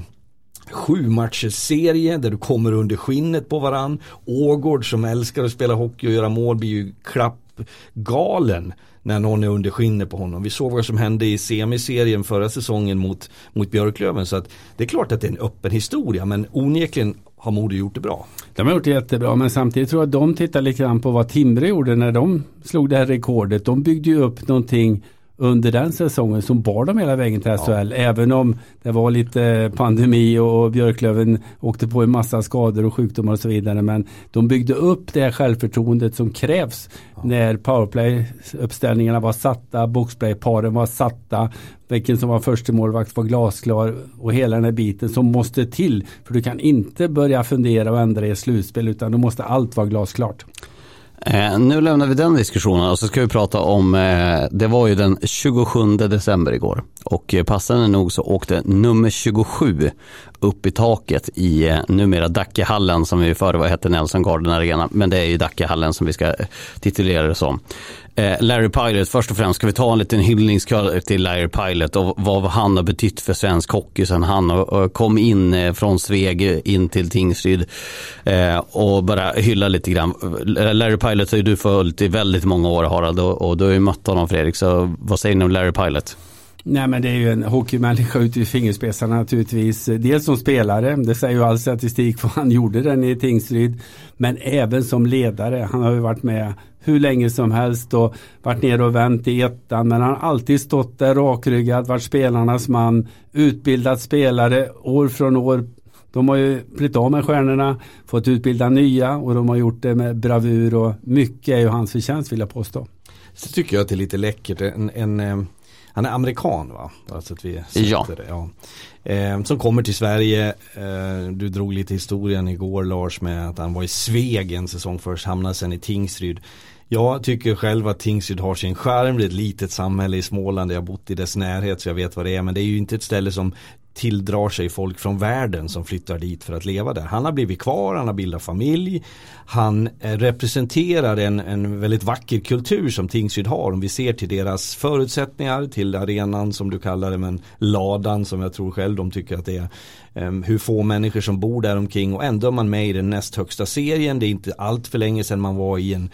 [SPEAKER 3] sju matchers serie där du kommer under skinnet på varann. Ågård som älskar att spela hockey och göra mål blir ju klappgalen när någon är under skinnet på honom. Vi såg vad som hände i semiserien förra säsongen mot, mot Björklöven. Så att det är klart att det är en öppen historia men onekligen har Modo gjort det bra.
[SPEAKER 2] De har gjort det jättebra men samtidigt tror jag att de tittar lite grann på vad Timrå gjorde när de slog det här rekordet. De byggde ju upp någonting under den säsongen som bar dem hela vägen till SHL. Ja. Även om det var lite pandemi och Björklöven åkte på en massa skador och sjukdomar och så vidare. Men de byggde upp det självförtroendet som krävs ja. när powerplay-uppställningarna var satta, boxplay-paren var satta, vilken som var första målvakt var glasklar och hela den här biten som måste till. För du kan inte börja fundera och ändra i slutspel utan då måste allt vara glasklart.
[SPEAKER 1] Eh, nu lämnar vi den diskussionen och så ska vi prata om, eh, det var ju den 27 december igår och eh, passande nog så åkte nummer 27 upp i taket i eh, numera Dackehallen som vi förr var hette Nelson Garden Arena men det är ju Dackehallen som vi ska eh, titulera det som. Eh, Larry Pilot, först och främst ska vi ta en liten hyllningskör till Larry Pilot och vad han har betytt för svensk hockey sen han kom in eh, från Sveg in till Tingsryd eh, och bara hylla lite grann. Larry Pilot har ju du följt i väldigt många år Harald och du har ju mött honom Fredrik så vad säger ni om Larry Pilot?
[SPEAKER 2] Nej men det är ju en hockeymänniska ut i fingerspetsarna naturligtvis. Dels som spelare, det säger ju all statistik vad han gjorde den i Tingsryd. Men även som ledare. Han har ju varit med hur länge som helst och varit nere och vänt i ettan. Men han har alltid stått där rakryggad, varit spelarnas man, utbildat spelare år från år. De har ju blivit av med stjärnorna, fått utbilda nya och de har gjort det med bravur och mycket är ju hans förtjänst vill jag påstå.
[SPEAKER 3] Så tycker jag att det är lite läckert. En, en eh, han är amerikan va? Alltså att vi
[SPEAKER 1] ja.
[SPEAKER 3] Det, ja. Eh, som kommer till Sverige. Eh, du drog lite historien igår Lars med att han var i Sveg en säsong först, hamnade sen i Tingsryd. Jag tycker själv att Tingsryd har sin skärm, det är ett litet samhälle i Småland, jag har bott i dess närhet så jag vet vad det är. Men det är ju inte ett ställe som tilldrar sig folk från världen som flyttar dit för att leva där. Han har blivit kvar, han har bildat familj. Han eh, representerar en, en väldigt vacker kultur som Tingsryd har. Om vi ser till deras förutsättningar, till arenan som du kallar det, men ladan som jag tror själv de tycker att det är. Ehm, hur få människor som bor där omkring och ändå är man med i den näst högsta serien. Det är inte allt för länge sedan man var i en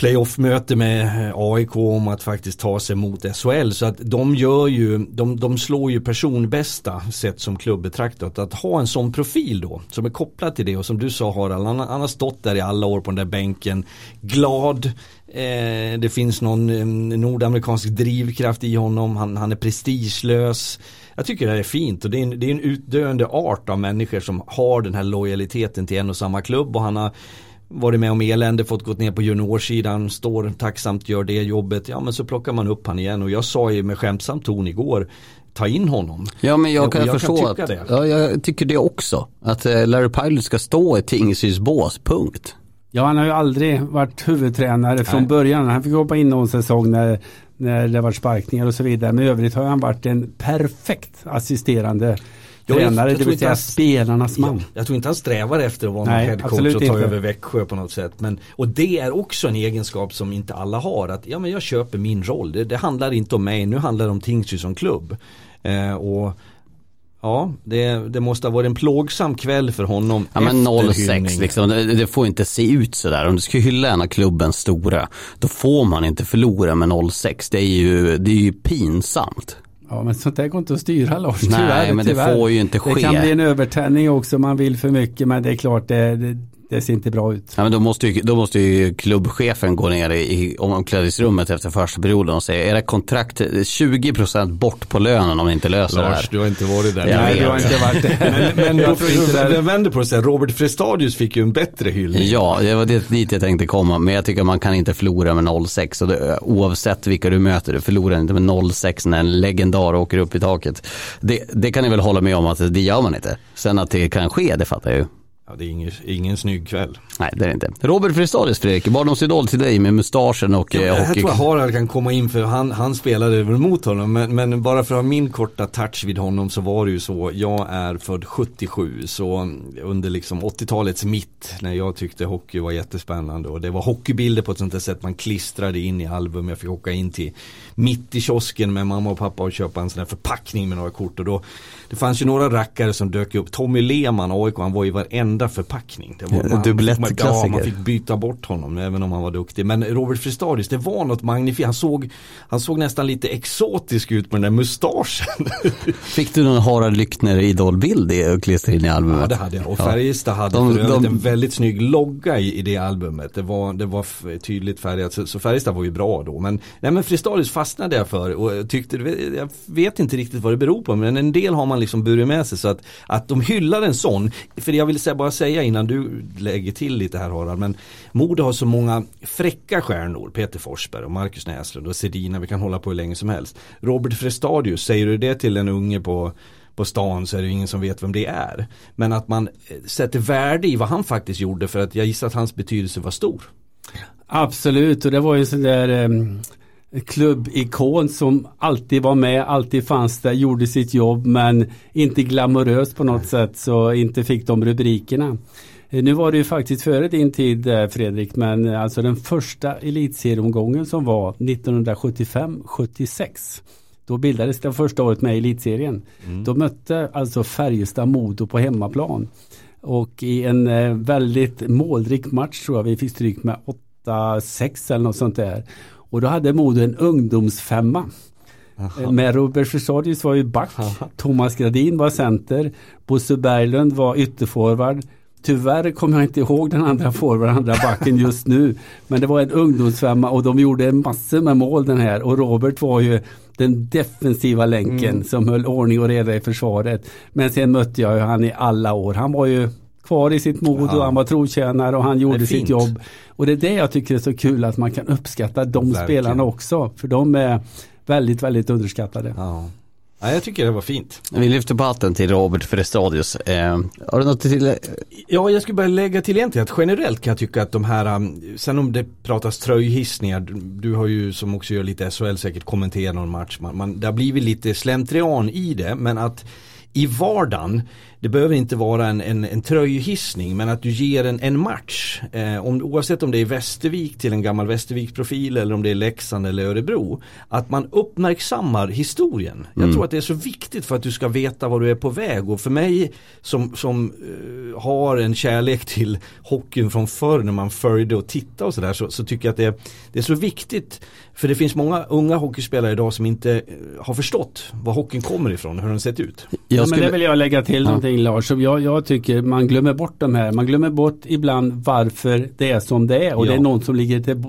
[SPEAKER 3] playoff-möte med eh, AIK om att faktiskt ta sig mot SHL. Så att de gör ju, de, de slår ju personbästa sett som klubb betraktat. Att ha en sån profil då som är kopplad till det och som du sa Harald, han, han har stått där i alla år på den där bänken. Glad, eh, det finns någon eh, nordamerikansk drivkraft i honom, han, han är prestigelös. Jag tycker det här är fint och det är, en, det är en utdöende art av människor som har den här lojaliteten till en och samma klubb och han har varit med om elände, fått gått ner på juniorsidan, står tacksamt, gör det jobbet. Ja men så plockar man upp han igen och jag sa ju med skämtsam ton igår ta in honom.
[SPEAKER 1] Ja men jag kan jag förstå kan att, det. ja jag tycker det också. Att eh, Larry Pilot ska stå i Tingsryds bås, punkt.
[SPEAKER 2] Ja han har ju aldrig varit huvudtränare från Nej. början. Han fick hoppa in någon säsong när, när det var sparkningar och så vidare. Men i övrigt har han varit en perfekt assisterande tränare, det vill säga spelarnas man.
[SPEAKER 3] Ja, jag tror inte han strävar efter att vara Nej, någon headcoach och ta inte. över Växjö på något sätt. Men, och det är också en egenskap som inte alla har. Att ja, men jag köper min roll. Det, det handlar inte om mig, nu handlar det om Tingsryd som klubb. Eh, och Ja, det, det, måste ha varit en plågsam kväll för honom.
[SPEAKER 1] Ja men 06 liksom, det, det, får inte se ut sådär. Om du ska hylla en av klubbens stora, då får man inte förlora med 06. Det är ju, det är ju pinsamt.
[SPEAKER 2] Ja men sånt där går inte att styra Lars.
[SPEAKER 1] Nej
[SPEAKER 2] tyvärr,
[SPEAKER 1] men det
[SPEAKER 2] tyvärr.
[SPEAKER 1] får ju inte ske.
[SPEAKER 2] Det kan bli en övertändning också man vill för mycket men det är klart det, det det ser inte bra ut.
[SPEAKER 1] Ja, men då, måste ju, då måste ju klubbchefen gå ner i omklädningsrummet efter första perioden och säga, är det kontrakt 20% bort på lönen om ni inte löser
[SPEAKER 3] Lars,
[SPEAKER 1] det här?
[SPEAKER 3] du har inte varit där.
[SPEAKER 1] Jag
[SPEAKER 2] Nej, du har inte varit där.
[SPEAKER 3] Men, men
[SPEAKER 2] Jag
[SPEAKER 3] då,
[SPEAKER 2] tror inte det.
[SPEAKER 3] jag vänder på det så här, Robert Frestadius fick ju en bättre hyllning.
[SPEAKER 1] Ja, det var det dit jag tänkte komma. Men jag tycker man kan inte förlora med 0-6. Och det, oavsett vilka du möter, du förlorar inte med 0-6 när en legendar åker upp i taket. Det, det kan ni väl hålla med om att det gör man inte. Sen att det kan ske, det fattar jag ju.
[SPEAKER 3] Ja, det är ingen, ingen snygg kväll.
[SPEAKER 1] Nej, det är det inte. Robert Fristadis, Fredrik, barndomsidol till dig med mustaschen och
[SPEAKER 3] Ja,
[SPEAKER 1] eh, hockey.
[SPEAKER 3] tror jag Harald kan komma in för han, han spelade väl mot honom men, men bara för att ha min korta touch vid honom så var det ju så Jag är född 77 så under liksom 80-talets mitt när jag tyckte hockey var jättespännande och det var hockeybilder på ett sånt där sätt man klistrade in i album Jag fick åka in till mitt i kiosken med mamma och pappa och köpa en sån här förpackning med några kort och då Det fanns ju några rackare som dök upp Tommy Lehmann, AIK, han var i varenda förpackning det var, man-
[SPEAKER 1] dublettklassiker.
[SPEAKER 3] Ja, man fick byta bort honom även om han var duktig. Men Robert Fristadius, det var något magnifikt. Han såg, han såg nästan lite exotisk ut med den där mustaschen.
[SPEAKER 1] Fick du någon Harald Lyckner idolbild i- och klistra in i albumet?
[SPEAKER 3] ja, det hade jag. Och. Färjestad hade
[SPEAKER 1] De-
[SPEAKER 3] för
[SPEAKER 1] de-
[SPEAKER 3] en väldigt snygg logga i, i det albumet. Det var, det var tydligt färgat. Så, så Färjestad var ju bra då. Men, nej, men Fristadius fastnade jag för och tyckte, jag vet inte riktigt vad det beror på. Men en del har man liksom burit med sig. Så att, att de hyllar en sån. För jag vill säga, bara säga innan du lägger till lite här Harald. Men Modo har så många fräcka stjärnor. Peter Forsberg och Marcus Näslund och Sedina. Vi kan hålla på hur länge som helst. Robert Frestadius, säger du det till en unge på på stan så är det ingen som vet vem det är. Men att man eh, sätter värde i vad han faktiskt gjorde för att jag gissar att hans betydelse var stor.
[SPEAKER 2] Absolut, och det var ju sådär um, ehm, klubbikon som alltid var med, alltid fanns där, gjorde sitt jobb men inte glamorös på något sätt så inte fick de rubrikerna. Eh, Nu var det ju faktiskt före din tid eh, Fredrik, men eh, alltså den första elitserieomgången som var 1975-76. Då bildades det första året med elitserien. Då mötte alltså Färjestad Modo på hemmaplan. Och i en väldigt målrik match tror jag vi fick stryk med 8-6 eller något sånt där. Och då hade Modo en ungdomsfemma. Eh, Med Robert Frisadius var ju back. Thomas Gradin var center. Bosse Berglund var ytterforward. Tyvärr kommer jag inte ihåg den andra forwarden, andra backen just nu. Men det var en ungdomsfemma och de gjorde massor med mål den här. Och Robert var ju den defensiva länken som höll ordning och reda i försvaret. Men sen mötte jag ju han i alla år. Han var ju kvar i sitt mod och han var trotjänare och han gjorde sitt jobb. Och det är det jag tycker är så kul att man kan uppskatta de
[SPEAKER 3] Verkligen.
[SPEAKER 2] spelarna också. För de är väldigt, väldigt underskattade.
[SPEAKER 3] Ja. Ja, jag tycker det var fint.
[SPEAKER 1] Vi lyfter på hatten till Robert Frestadius. Eh, har du något till?
[SPEAKER 3] Ja, jag skulle bara lägga till egentligen att generellt kan jag tycka att de här, um, sen om det pratas tröjhissningar, du, du har ju som också gör lite SHL säkert kommenterat någon match, man, man, det har blivit lite slentrian i det, men att i vardagen, det behöver inte vara en, en, en tröjhissning men att du ger en, en match. Eh, om, oavsett om det är Västervik till en gammal Västervik-profil eller om det är Leksand eller Örebro. Att man uppmärksammar historien. Jag tror att det är så viktigt för att du ska veta var du är på väg och för mig som, som eh, har en kärlek till hockeyn från förr när man följde och tittade och sådär så, så tycker jag att det, det är så viktigt. För det finns många unga hockeyspelare idag som inte eh, har förstått var hockeyn kommer ifrån och hur den sett ut.
[SPEAKER 1] Jag
[SPEAKER 2] ja, men
[SPEAKER 1] skulle,
[SPEAKER 2] det vill jag lägga till någonting Lars. Som Jag, jag tycker man glömmer bort de här. Man glömmer bort ibland varför det är som det är. Och
[SPEAKER 3] Ja.
[SPEAKER 2] det är någon som ligger till,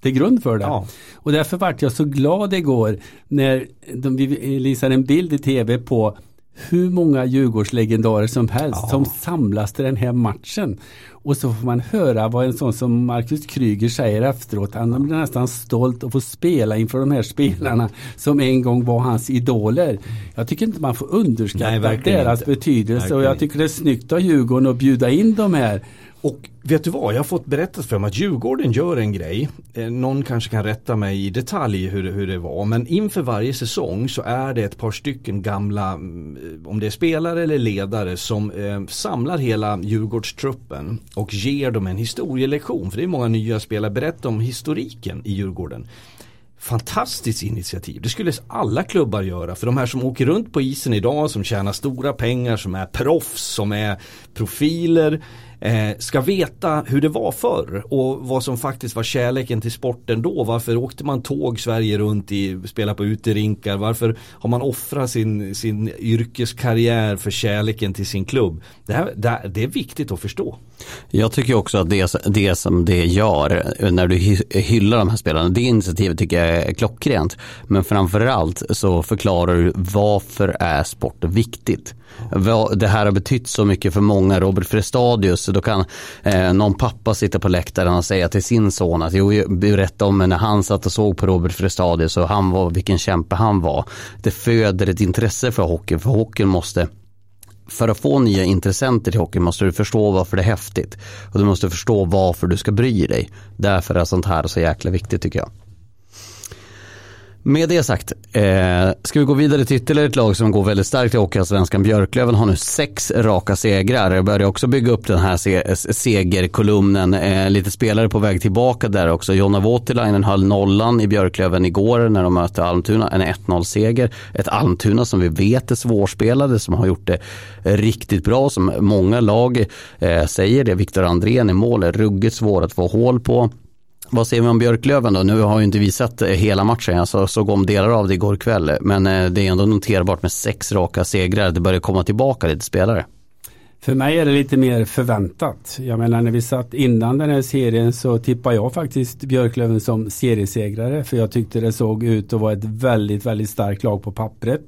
[SPEAKER 2] till grund för det.
[SPEAKER 3] Ja.
[SPEAKER 2] Och därför vart jag så glad igår när de vi visade en bild i tv på hur många Djurgårdslegendarer som helst som samlas till den här matchen. Och så får man höra vad en sån som Marcus Kryger säger efteråt. Han blir nästan stolt att få spela inför de här spelarna som en gång var hans idoler. Jag tycker inte man får
[SPEAKER 3] Nej,
[SPEAKER 2] underskatta
[SPEAKER 3] verkligen
[SPEAKER 2] deras
[SPEAKER 3] inte.
[SPEAKER 2] betydelse och
[SPEAKER 3] Verkligen
[SPEAKER 2] jag tycker det är snyggt av Djurgården att bjuda in de här.
[SPEAKER 3] Och vet du vad, jag har fått berättat för mig att Djurgården gör en grej. Eh, någon kanske kan rätta mig i detalj hur, hur det var. Men inför varje säsong så är det ett par stycken gamla, mm, om det är spelare eller ledare som eh, samlar hela Djurgårdstruppen och ger dem en historielektion. För det är många nya spelare, berätta om historiken i Djurgården. Fantastiskt initiativ. Det skulle alla klubbar göra. För de här som åker runt på isen idag som tjänar stora pengar, som är proffs, som är profiler eh, ska veta hur det var förr och vad som faktiskt var kärleken till sporten då. Varför åkte man tåg Sverige runt i, spela på uterinkar? Varför har man offrat sin, sin yrkeskarriär för kärleken till sin klubb? Det, här, det, det är viktigt att förstå.
[SPEAKER 1] Jag tycker också att det, det som det gör när du hyllar de här spelarna, det initiativet tycker jag är klockrent. Men framförallt så förklarar du varför är sport viktigt? Det här har betytt så mycket för många. Robert Frestadius, då kan eh, någon pappa sitta på läktaren och säga till sin son att jo, berätta om när han satt och såg på Robert Frestadius och han var, vilken kämpe han var. Det föder ett intresse för hockey, för hockeyn måste för att få nya intressenter till hockey måste du förstå varför det är häftigt. Och du måste förstå varför du ska bry dig. Därför är sånt här så jäkla viktigt tycker jag. Med det sagt, eh, ska vi gå vidare till ytterligare ett lag som går väldigt starkt i Hockeyallsvenskan. Björklöven har nu sex raka segrar. Jag började också bygga upp den här se segerkolumnen. Eh, lite spelare på väg tillbaka där också. Jonna Voutilainen höll nollan i Björklöven igår när de mötte Almtuna. En 1-0-seger. Ett Almtuna som vi vet är svårspelade, som har gjort det riktigt bra, som många lag eh, säger det. Viktor Andrén i mål är ruggigt svår att få hål på. Vad säger vi om Björklöven då? Nu har ju inte vi sett eh, hela matchen, jag såg om delar av det igår kväll. Men eh, det är ändå noterbart med sex raka segrar. Det börjar komma tillbaka lite spelare.
[SPEAKER 2] För mig är det lite mer förväntat. Jag menar när vi satt innan den här serien så tippade jag faktiskt Björklöven som seriesegrare. För jag tyckte det såg ut att vara ett väldigt, väldigt starkt lag på pappret.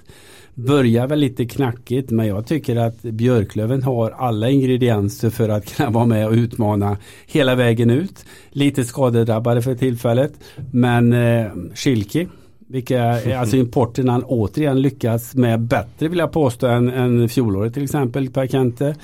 [SPEAKER 2] Börjar väl lite knackigt men jag tycker att Björklöven har alla ingredienser för att kunna vara med och utmana hela vägen ut. Lite skadedrabbade för tillfället. Men eh, Schilke vilka, alltså importen han återigen lyckats med bättre vill jag påstå än, än fjolåret till exempel Per Kente.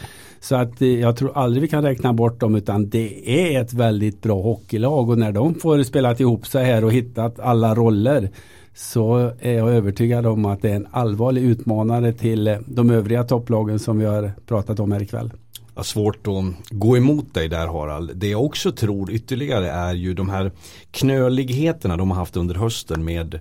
[SPEAKER 2] Så att eh, jag tror aldrig vi kan räkna bort dem utan det är ett väldigt bra hockeylag och när de får spelat ihop sig här och hittat alla roller så är jag övertygad om att det är en allvarlig utmanare till eh, de övriga topplagen som vi har pratat om här ikväll
[SPEAKER 3] har svårt att gå emot dig där Harald. Det jag också tror ytterligare är ju de här knöligheterna de har haft under hösten med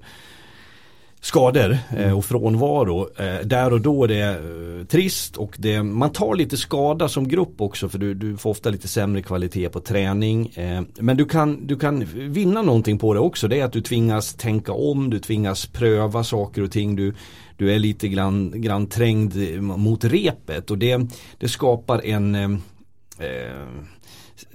[SPEAKER 3] skador eh, och frånvaro. Eh, där och då är det eh, trist och det, man tar lite skada som grupp också för du, du får ofta lite sämre kvalitet på träning. men du kan, du kan vinna någonting på det också. Det är att du tvingas tänka om, du tvingas pröva saker och ting. Du, du är lite grann, grann trängd mot repet och det, det skapar en eh,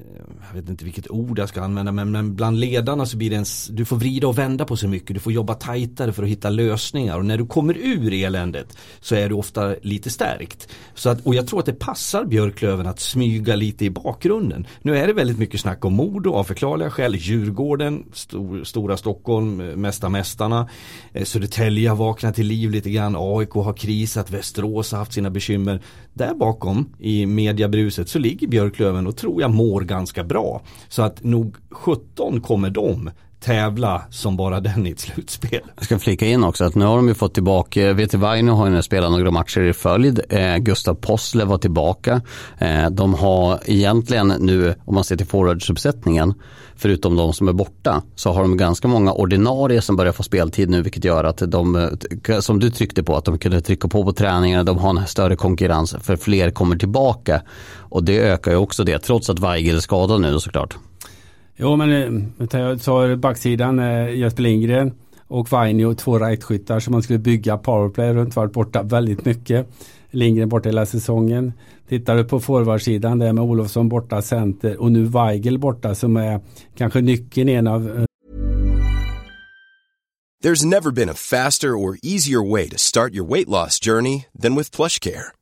[SPEAKER 3] Eh, jag vet inte vilket ord jag ska använda men, men bland ledarna så blir det en, du får vrida och vända på så mycket, du får jobba tajtare för att hitta lösningar och när du kommer ur eländet så är du ofta lite stärkt. Så att, och jag tror att det passar Björklöven att smyga lite i bakgrunden. Nu är det väldigt mycket snack om Modo av förklarliga skäl, Djurgården, stor, Stora Stockholm, eh, mesta Mästarna, eh, Södertälje har vaknat till liv lite grann, AIK har krisat, Västerås har haft sina bekymmer. Där bakom i mediabruset så ligger Björklöven och tror jag mår ganska bra. Så att nog 17 kommer de tävla som bara den i ett slutspel.
[SPEAKER 1] Jag ska flika in också att nu har de ju fått tillbaka, eh, VT Vaino har ju spelat några matcher i följd, eh, Gustav Possle var tillbaka. Eh, de har egentligen nu, om man ser till forwardsuppsättningen, förutom de som är borta, så har de ganska många ordinarie som börjar få speltid nu, vilket gör att de, eh, som du tryckte på, att de kunde trycka på på träningarna, de har en större konkurrens för fler kommer tillbaka. Och det ökar ju också det, trots att Weigel är skadad nu såklart.
[SPEAKER 2] Jo men eh, jag tar backsidan eh, Jesper Lindgren och Vainio, två rightskyttar som man skulle bygga powerplay runt, varit borta väldigt mycket. Lindgren borta hela säsongen. Tittar du på forwardsidan där med Olofsson borta center och nu Weigel borta som är kanske nyckeln i en av eh,
[SPEAKER 5] There's never been a faster or easier way to start your weight loss journey than with plush care.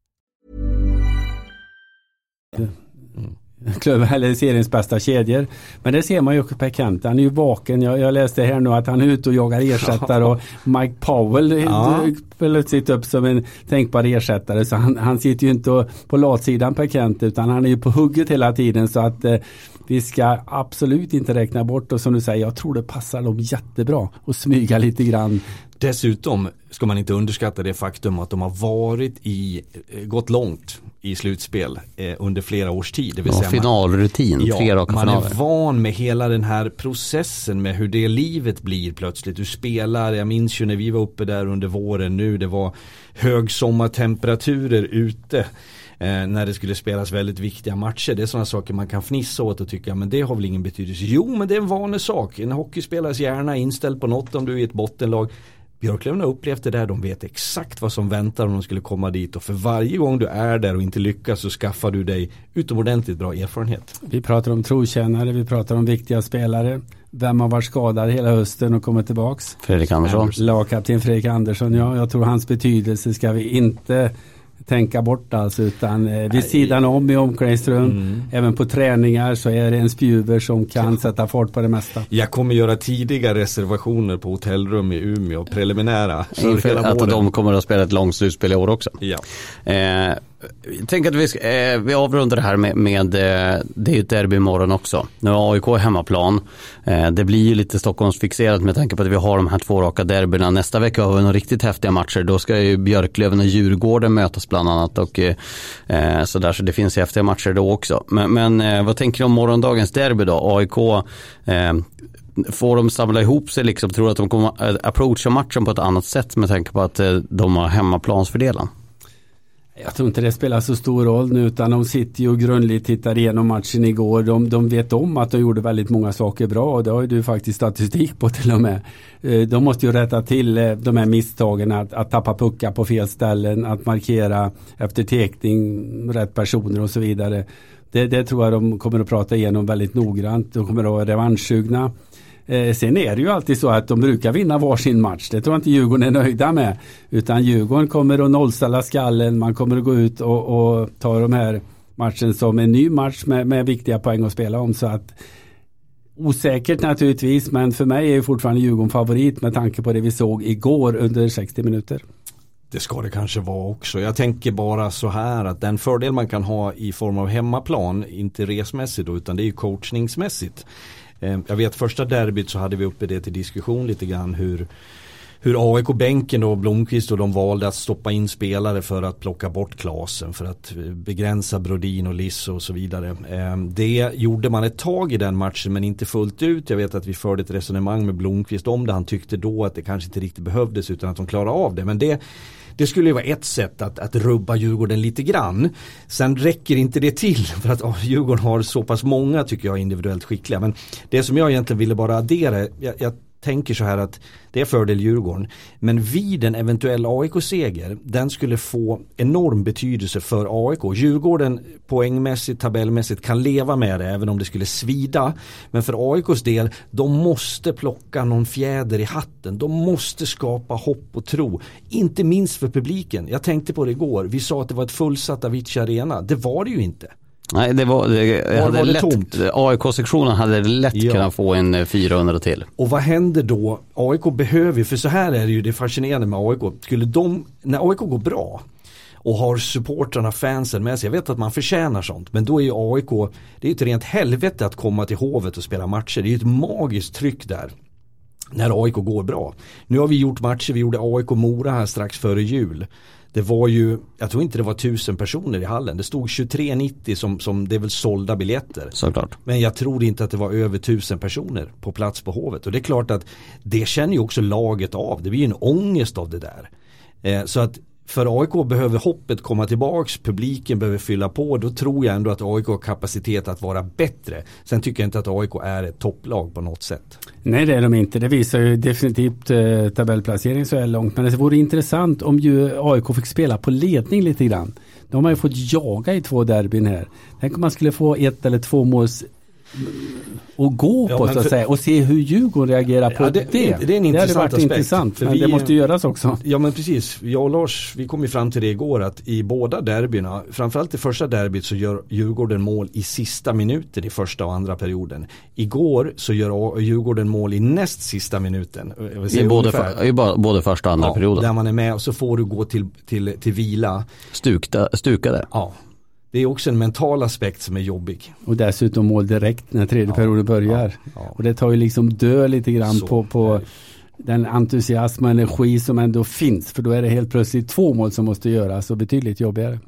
[SPEAKER 2] eller seriens bästa kedjor. Men det ser man ju på Kent. Han är ju vaken. Jag, jag läste här nu att han är ute och jagar ersättare och Mike Powell ja. plötsligt upp som en tänkbar ersättare. Så han, han sitter ju inte på latsidan på Kent utan han är ju på hugget hela tiden så att eh, vi ska absolut inte räkna bort och som du säger, jag tror det passar dem jättebra att smyga lite grann.
[SPEAKER 3] Dessutom ska man inte underskatta det faktum att de har varit i, eh, gått långt i slutspel eh, under flera års tid.
[SPEAKER 1] Det vill ja, finalrutin,
[SPEAKER 3] man,
[SPEAKER 1] tre raka
[SPEAKER 3] man finaler. är van med hela den här processen med hur det livet blir plötsligt. Du spelar, jag minns ju när vi var uppe där under våren nu, det var högsommartemperaturer ute eh, när det skulle spelas väldigt viktiga matcher. Det är sådana saker man kan fnissa åt och tycka men det har väl ingen betydelse. Jo men det är en vanlig sak. En hockeyspelares hjärna är inställd på något om du är i ett bottenlag. Björklöven har upplevt det där, de vet exakt vad som väntar om de skulle komma dit och för varje gång du är där och inte lyckas så skaffar du dig utomordentligt bra erfarenhet.
[SPEAKER 2] Vi pratar om trotjänare, vi pratar om viktiga spelare. Vem har varit skadad hela hösten och kommit tillbaks?
[SPEAKER 1] Fredrik Andersson.
[SPEAKER 2] Lagkapten Fredrik Andersson, ja. Jag tror hans betydelse ska vi inte tänka bort alltså utan eh, vid sidan om i omklädningsrum, mm. även på träningar så är det en spjuver som kan sätta fart på det mesta.
[SPEAKER 3] Jag kommer göra tidiga reservationer på hotellrum i Umeå, preliminära.
[SPEAKER 1] Inför att de kommer att spela ett långt slutspel i år också.
[SPEAKER 3] Ja.
[SPEAKER 1] Eh, jag tänker att vi, ska, eh, vi avrundar det här med, med eh, det är ju ett derby imorgon också. Nu har AIK hemmaplan. Eh, det blir ju lite Stockholmsfixerat med tanke på att vi har de här två raka derbyna. Nästa vecka har vi några riktigt häftiga matcher. Då ska ju Björklöven och Djurgården mötas bland annat. Och, eh, eh så, där, så det finns häftiga matcher då också. Men, men eh, vad tänker du om morgondagens derby då? AIK eh, Får de samla ihop sig liksom? Tror du att de kommer eh, approacha matchen på ett annat sätt med tanke på att eh, de har hemmaplansfördelen?
[SPEAKER 2] Jag tror inte det spelar så stor roll nu utan de sitter ju och grundligt tittar igenom matchen igår. De, de vet om att de gjorde väldigt många saker bra och det har ju du faktiskt statistik på till och med. Eh, de måste ju rätta till eh, de här misstagen att, att tappa puckar på fel ställen, att markera efter tekning rätt personer och så vidare. Det, det tror jag de kommer att prata igenom väldigt noggrant. De kommer att vara revanschsugna. Eh, sen är det ju alltid så att de brukar vinna varsin match. Det tror jag inte Djurgården är nöjda med. Utan Djurgården kommer att nollställa skallen. Man kommer att gå ut och, och ta de här matchen som en ny match med, med viktiga poäng att spela om. Så att Osäkert naturligtvis men för mig är fortfarande Djurgården favorit med tanke på det vi såg igår under 60 minuter.
[SPEAKER 3] Det ska det kanske vara också. Jag tänker bara så här att den fördel man kan ha i form av hemmaplan, inte resmässigt då, utan det är ju coachningsmässigt. Eh, jag vet första derbyt så hade vi uppe det till diskussion lite grann hur hur AIK-bänken och Blomqvist och de valde att stoppa in spelare för att plocka bort Klasen för att eh, begränsa Brodin och Liss och så vidare. Eh, det gjorde man ett tag i den matchen men inte fullt ut. Jag vet att vi förde ett resonemang med Blomqvist om det. Han tyckte då att det kanske inte riktigt behövdes utan att de klarade av det. Men det det skulle ju vara ett sätt att, att rubba Djurgården lite grann. Sen räcker inte det till för att oh, Djurgården har så pass många tycker jag individuellt skickliga. Men det som jag egentligen ville bara addera, jag, jag tänker så här att det är fördel Djurgården. Men vid en eventuell AIK-seger, den skulle få enorm betydelse för AIK. Djurgården poängmässigt, tabellmässigt kan leva med det även om det skulle svida. Men för AIKs del, de måste plocka någon fjäder i hatten. De måste skapa hopp och tro. Inte minst för publiken. Jag tänkte på det igår. Vi sa att det var ett fullsatt Avicii Arena. Det var det ju inte.
[SPEAKER 1] Nej, det var, det, var, hade var det lätt, AIK-sektionen hade lätt ja. kunnat få en 400 eh, till.
[SPEAKER 3] Och vad händer då? AIK behöver ju, för så här är det ju det fascinerande med AIK. Skulle de, när AIK går bra och har supportrarna, fansen med sig. Jag vet att man förtjänar sånt. Men då är ju AIK, det är ett rent helvete att komma till Hovet och spela matcher. Det är ju ett magiskt tryck där. När AIK går bra. Nu har vi gjort matcher, vi gjorde AIK-Mora här strax före jul Det var ju, jag tror inte det var tusen personer i hallen. Det stod 2390 som, som det är väl sålda biljetter.
[SPEAKER 1] Såklart.
[SPEAKER 3] Men jag tror inte att det var över tusen personer på plats på Hovet. Och det är klart att det känner ju också laget av. Det blir ju en ångest av det där. Eh, så att för AIK behöver hoppet komma tillbaks, publiken behöver fylla på. Då tror jag ändå att AIK har kapacitet att vara bättre. Sen tycker jag inte att AIK är ett topplag på något sätt.
[SPEAKER 2] Nej det är de inte. Det visar ju definitivt eh, tabellplacering så här långt. Men det vore intressant om ju AIK fick spela på ledning lite grann. De har ju fått jaga i två derbyn här. Tänk om man skulle få ett eller två måls och gå
[SPEAKER 3] Ja,
[SPEAKER 2] på så att
[SPEAKER 3] för-
[SPEAKER 2] säga och se hur Djurgården reagerar på
[SPEAKER 3] Ja,
[SPEAKER 2] det.
[SPEAKER 3] det- det är en
[SPEAKER 2] hade
[SPEAKER 3] intressant
[SPEAKER 2] varit
[SPEAKER 3] aspekt,
[SPEAKER 2] intressant
[SPEAKER 3] för
[SPEAKER 2] men
[SPEAKER 3] vi-
[SPEAKER 2] det måste göras också.
[SPEAKER 3] Ja men precis, jag och Lars vi kom ju fram till det igår att i båda derbyna, framförallt i första derbyt så gör Djurgården mål i sista minuten i första och andra perioden. Igår så gör Djurgården mål i näst sista minuten. Jag vill säga
[SPEAKER 1] I både, för, i både första och andra
[SPEAKER 3] Ja,
[SPEAKER 1] perioden.
[SPEAKER 3] Där man är med och så får du gå till, till, till vila.
[SPEAKER 1] Stukta, stukade.
[SPEAKER 3] Ja. Det är också en mental aspekt som är jobbig.
[SPEAKER 2] Och dessutom mål direkt när tredje perioden börjar.
[SPEAKER 3] ja.
[SPEAKER 2] Och det tar ju liksom död lite grann
[SPEAKER 3] Så
[SPEAKER 2] på, på den entusiasm och energi som ändå finns. För då är det helt plötsligt två mål som måste göras och betydligt jobbigare.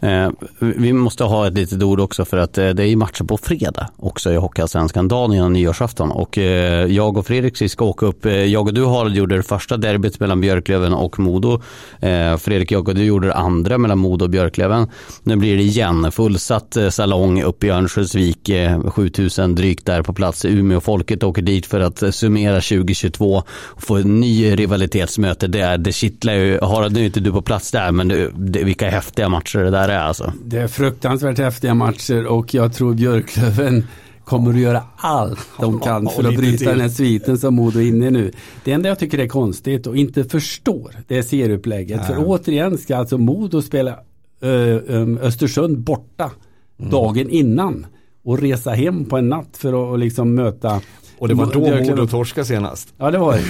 [SPEAKER 1] Eh, vi måste ha ett litet ord också för att eh, det är ju matcher på fredag också i Hockeyallsvenskan, dagen innan nyårsafton. Och eh, jag och Fredrik vi ska åka upp, eh, jag och du Harald gjorde det första derbyt mellan Björklöven och Modo. Eh, Fredrik, jag och du gjorde det andra mellan Modo och Björklöven. Nu blir det igen fullsatt eh, salong uppe i Örnsköldsvik, eh, 7000 drygt där på plats Umeå. Folket åker dit för att eh, summera 2022 få en ny rivalitetsmöte där. Det kittlar ju, Harald nu är inte du på plats där men det, det, vilka häftiga matcher det där är alltså.
[SPEAKER 2] Det är fruktansvärt häftiga matcher och jag tror Björklöven kommer att göra allt de kan för att bryta den här sviten som Modo är inne i nu. Det enda jag tycker är konstigt och inte förstår det är serieupplägget. För återigen ska alltså Modo spela ö, ö, Östersund borta
[SPEAKER 3] Mm.
[SPEAKER 2] dagen innan och resa hem på en natt för att liksom möta
[SPEAKER 3] Och det var då. Modo torska senast.
[SPEAKER 2] Ja det var det.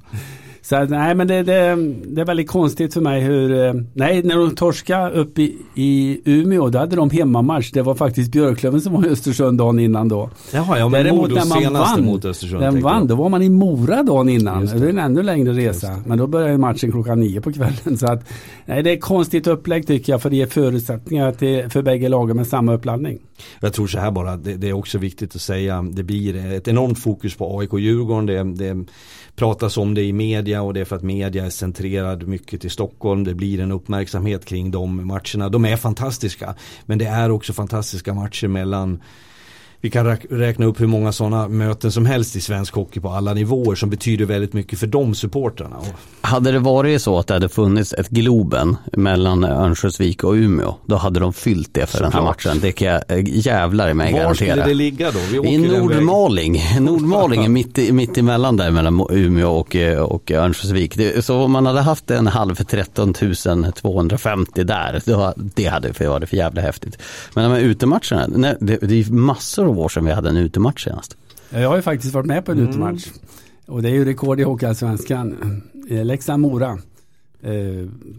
[SPEAKER 2] Så nej men det, det, det är väldigt konstigt för mig hur, eh, nej när de torskade upp i, i Umeå då hade de hemmamatch. Det var faktiskt Björklöven som var i Östersund dagen innan då.
[SPEAKER 3] Jaha, ja men
[SPEAKER 2] Däremot när man vann,
[SPEAKER 3] mot Östersund.
[SPEAKER 2] den vann, då var man i Mora dagen innan. Det.
[SPEAKER 3] det.
[SPEAKER 2] är en ännu längre resa. Men då började matchen klockan nio på kvällen. Så att, nej, det är konstigt upplägg tycker jag för det ger förutsättningar till, för bägge lagen med samma uppladdning.
[SPEAKER 3] Jag tror så här bara, det, det är också viktigt att säga, det blir ett enormt fokus på AIK och Djurgården. Det, det pratas om det i media och det är för att media är centrerad mycket till Stockholm. Det blir en uppmärksamhet kring de matcherna. De är fantastiska, men det är också fantastiska matcher mellan vi kan räk- räkna upp hur många sådana möten som helst i svensk hockey på alla nivåer som betyder väldigt mycket för de supportrarna.
[SPEAKER 1] Hade det varit så att det hade funnits ett Globen mellan Örnsköldsvik och Umeå, då hade de fyllt det för den här
[SPEAKER 3] Såklart.
[SPEAKER 1] matchen. Det kan jag eh, jävlar i mig
[SPEAKER 3] Var
[SPEAKER 1] garantera.
[SPEAKER 3] skulle det ligga då?
[SPEAKER 1] I. Nordmaling, Nordmaling är mitt, i- mitt emellan där mellan Umeå och, eh, och Örnsköldsvik. Det, så om man hade haft en halv för 13 250 där, då, det hade för varit för jävla häftigt. Men de här utematcherna, nej, det, det är massor av år sedan vi hade en utematch senast.
[SPEAKER 2] Jag har ju faktiskt varit med på
[SPEAKER 3] Mm.
[SPEAKER 2] en utematch. Och det är ju rekord i Hockeyallsvenskan. Eh, Leksand-Mora. Eh,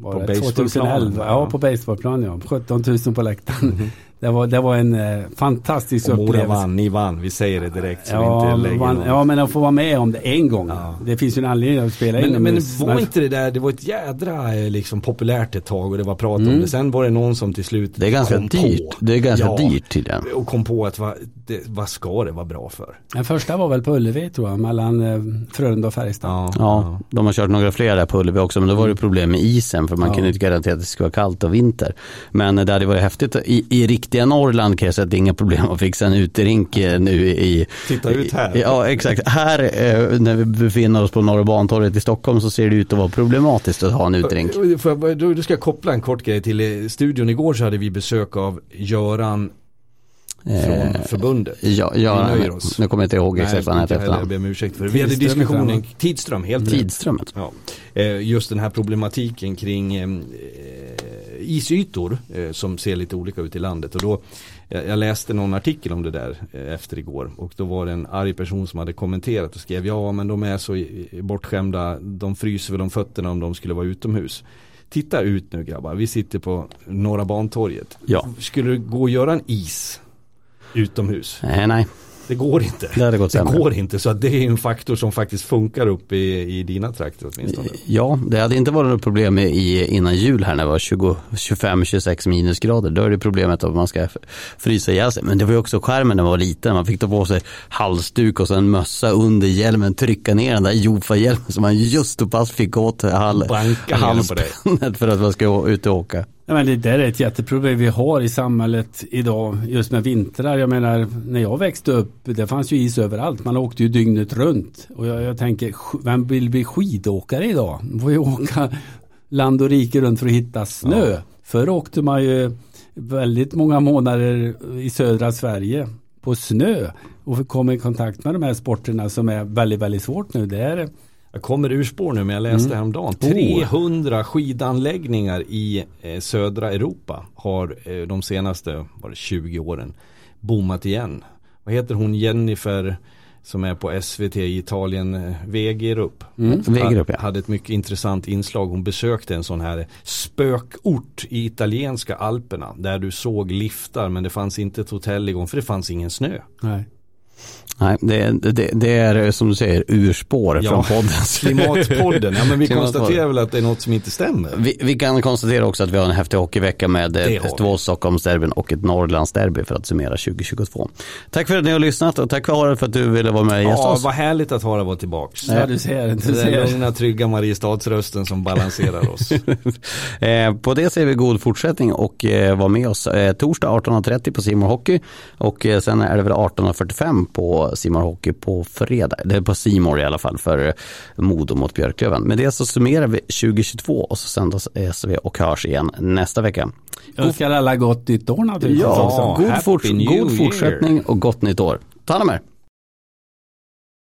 [SPEAKER 3] På
[SPEAKER 2] det
[SPEAKER 3] baseballplanen,
[SPEAKER 2] 2011. Ja, på baseballplan ja. 17 000 på läktaren. Det, var, det var en eh, fantastisk
[SPEAKER 3] Och Mora
[SPEAKER 2] upplevelse.
[SPEAKER 3] vann, ni vann, vi säger det direkt så
[SPEAKER 2] Ja,
[SPEAKER 3] inte lägger någon-
[SPEAKER 2] ja, men att få vara med om det en gång.
[SPEAKER 3] Ja.
[SPEAKER 2] Det finns ju en anledning att spela
[SPEAKER 3] Men, men
[SPEAKER 2] inomhus.
[SPEAKER 3] var inte det där, det var ett jädra eh, liksom populärt ett tag och det var prat om
[SPEAKER 2] Mm.
[SPEAKER 3] det. Sen var det någon som till slut
[SPEAKER 1] Det är ganska
[SPEAKER 3] kom
[SPEAKER 1] dyrt.
[SPEAKER 3] På.
[SPEAKER 1] Det är ganska
[SPEAKER 3] Ja,
[SPEAKER 1] dyrt tydligen.
[SPEAKER 3] Och kom på att vad, det, vad ska det vara bra för?
[SPEAKER 2] Den första var väl på Ullevi tror jag, mellan eh, Frölunda och Färjestad.
[SPEAKER 1] Ja, de har kört några fler där på Ullevi också men då var det problem med isen för man
[SPEAKER 2] Ja.
[SPEAKER 1] kunde inte garantera att det skulle vara kallt och vinter. Men det hade varit häftigt. I, i riktiga Norrland kan jag säga att det är inga problem att fixa en uterink eh, nu i...
[SPEAKER 3] Titta ut här.
[SPEAKER 1] i- Ja exakt. Här eh, när vi befinner oss på Norra Bantorget i Stockholm så ser det ut att vara problematiskt att ha en uterink.
[SPEAKER 3] Då ska jag koppla en kort grej till eh, studion. Igår så hade vi besök av Göran från förbundet.
[SPEAKER 1] Ja,
[SPEAKER 3] Vi
[SPEAKER 1] ja
[SPEAKER 3] nöjer oss.
[SPEAKER 1] nu kommer jag inte ihåg exakt vad han heter
[SPEAKER 3] heller, Jag ber om ursäkt för det. Vi hade
[SPEAKER 2] Tidström
[SPEAKER 3] diskussionen? Tidström, helt rätt.
[SPEAKER 1] Tidströmmet.
[SPEAKER 3] Ja. Just den här problematiken kring eh, isytor eh, som ser lite olika ut i landet. Och då, jag, läste någon artikel om det där eh, efter igår och då var det en arg person som hade kommenterat och skrev ja men de är så bortskämda, de fryser väl om fötterna om de skulle vara utomhus. Titta ut nu grabbar, vi sitter på Norra Bantorget.
[SPEAKER 1] Ja.
[SPEAKER 3] Skulle det gå att göra en is utomhus?
[SPEAKER 1] Eh, nej.
[SPEAKER 3] Det går inte.
[SPEAKER 1] Det
[SPEAKER 3] det
[SPEAKER 1] sämre.
[SPEAKER 3] går inte så det är en faktor som faktiskt funkar upp i, i dina trakter åtminstone.
[SPEAKER 1] Ja, det hade inte varit något problem i, innan jul här när det var 25-26 minusgrader. Då är det problemet att man ska frysa ihjäl sig. Men det var ju också skärmen när man var liten. Man fick ta på sig halsduk och så en mössa under hjälmen, trycka ner den där Jofa-hjälmen som man just och pass fick åt hal, halsbandet för att man ska ut och åka.
[SPEAKER 2] Ja, men det där är ett jätteproblem vi har i samhället idag just med vintrar. Jag menar när jag växte upp det fanns ju is överallt. Man åkte ju dygnet runt. Och jag, jag tänker vem vill bli skidåkare idag? Man får ju åka land och rike runt för att hitta snö. Förr åkte man ju väldigt många månader i södra Sverige på snö och kom i kontakt med de här sporterna som är väldigt, väldigt svårt nu. Det är
[SPEAKER 3] Jag kommer ur spår nu men jag läste
[SPEAKER 2] Mm.
[SPEAKER 3] häromdagen.
[SPEAKER 2] Oh.
[SPEAKER 3] 300 skidanläggningar i eh, södra Europa har eh, de senaste var det 20 åren bommat igen. Vad heter hon Jennifer som är på SVT i Italien, eh, Wegerup.
[SPEAKER 1] Mm. Wegerup, ja.
[SPEAKER 3] Hade ett mycket intressant inslag. Hon besökte en sån här spökort i italienska alperna. Där du såg liftar men det fanns inte ett hotell igång för det fanns ingen snö.
[SPEAKER 2] nej.
[SPEAKER 1] Nej, det, det, det är som du säger urspår
[SPEAKER 3] Ja,
[SPEAKER 1] från poddens.
[SPEAKER 3] Klimatpodden, ja men vi konstaterar väl att det är något som inte stämmer.
[SPEAKER 1] Vi, vi kan konstatera också att vi har en häftig hockeyvecka med eh, två Stockholmsderbyn och ett Norrlandsderby för att summera 2022. Tack för att ni har lyssnat och tack för för att du ville vara med och gästa
[SPEAKER 3] Ja,
[SPEAKER 1] oss.
[SPEAKER 3] vad härligt att höra vara tillbaks.
[SPEAKER 2] Ja, du ser, du
[SPEAKER 3] Den
[SPEAKER 2] ser.
[SPEAKER 3] lugna, trygga Mariestadsrösten som balanserar oss.
[SPEAKER 1] Eh, på det säger vi god fortsättning och eh, var med oss eh, torsdag 18.30 på Simor Hockey och sen är det väl 18.45 på Simor Hockey på fredag. Det är på Simor i alla fall för Modo mot Björklöven. Med det så summerar vi 2022 och så sändas SV och hörs igen nästa vecka.
[SPEAKER 2] Jag önskar alla gott nytt år naturligtvis.
[SPEAKER 1] Ja,
[SPEAKER 2] också.
[SPEAKER 1] god, forts- god fortsättning och gott nytt år. Ta hand om er.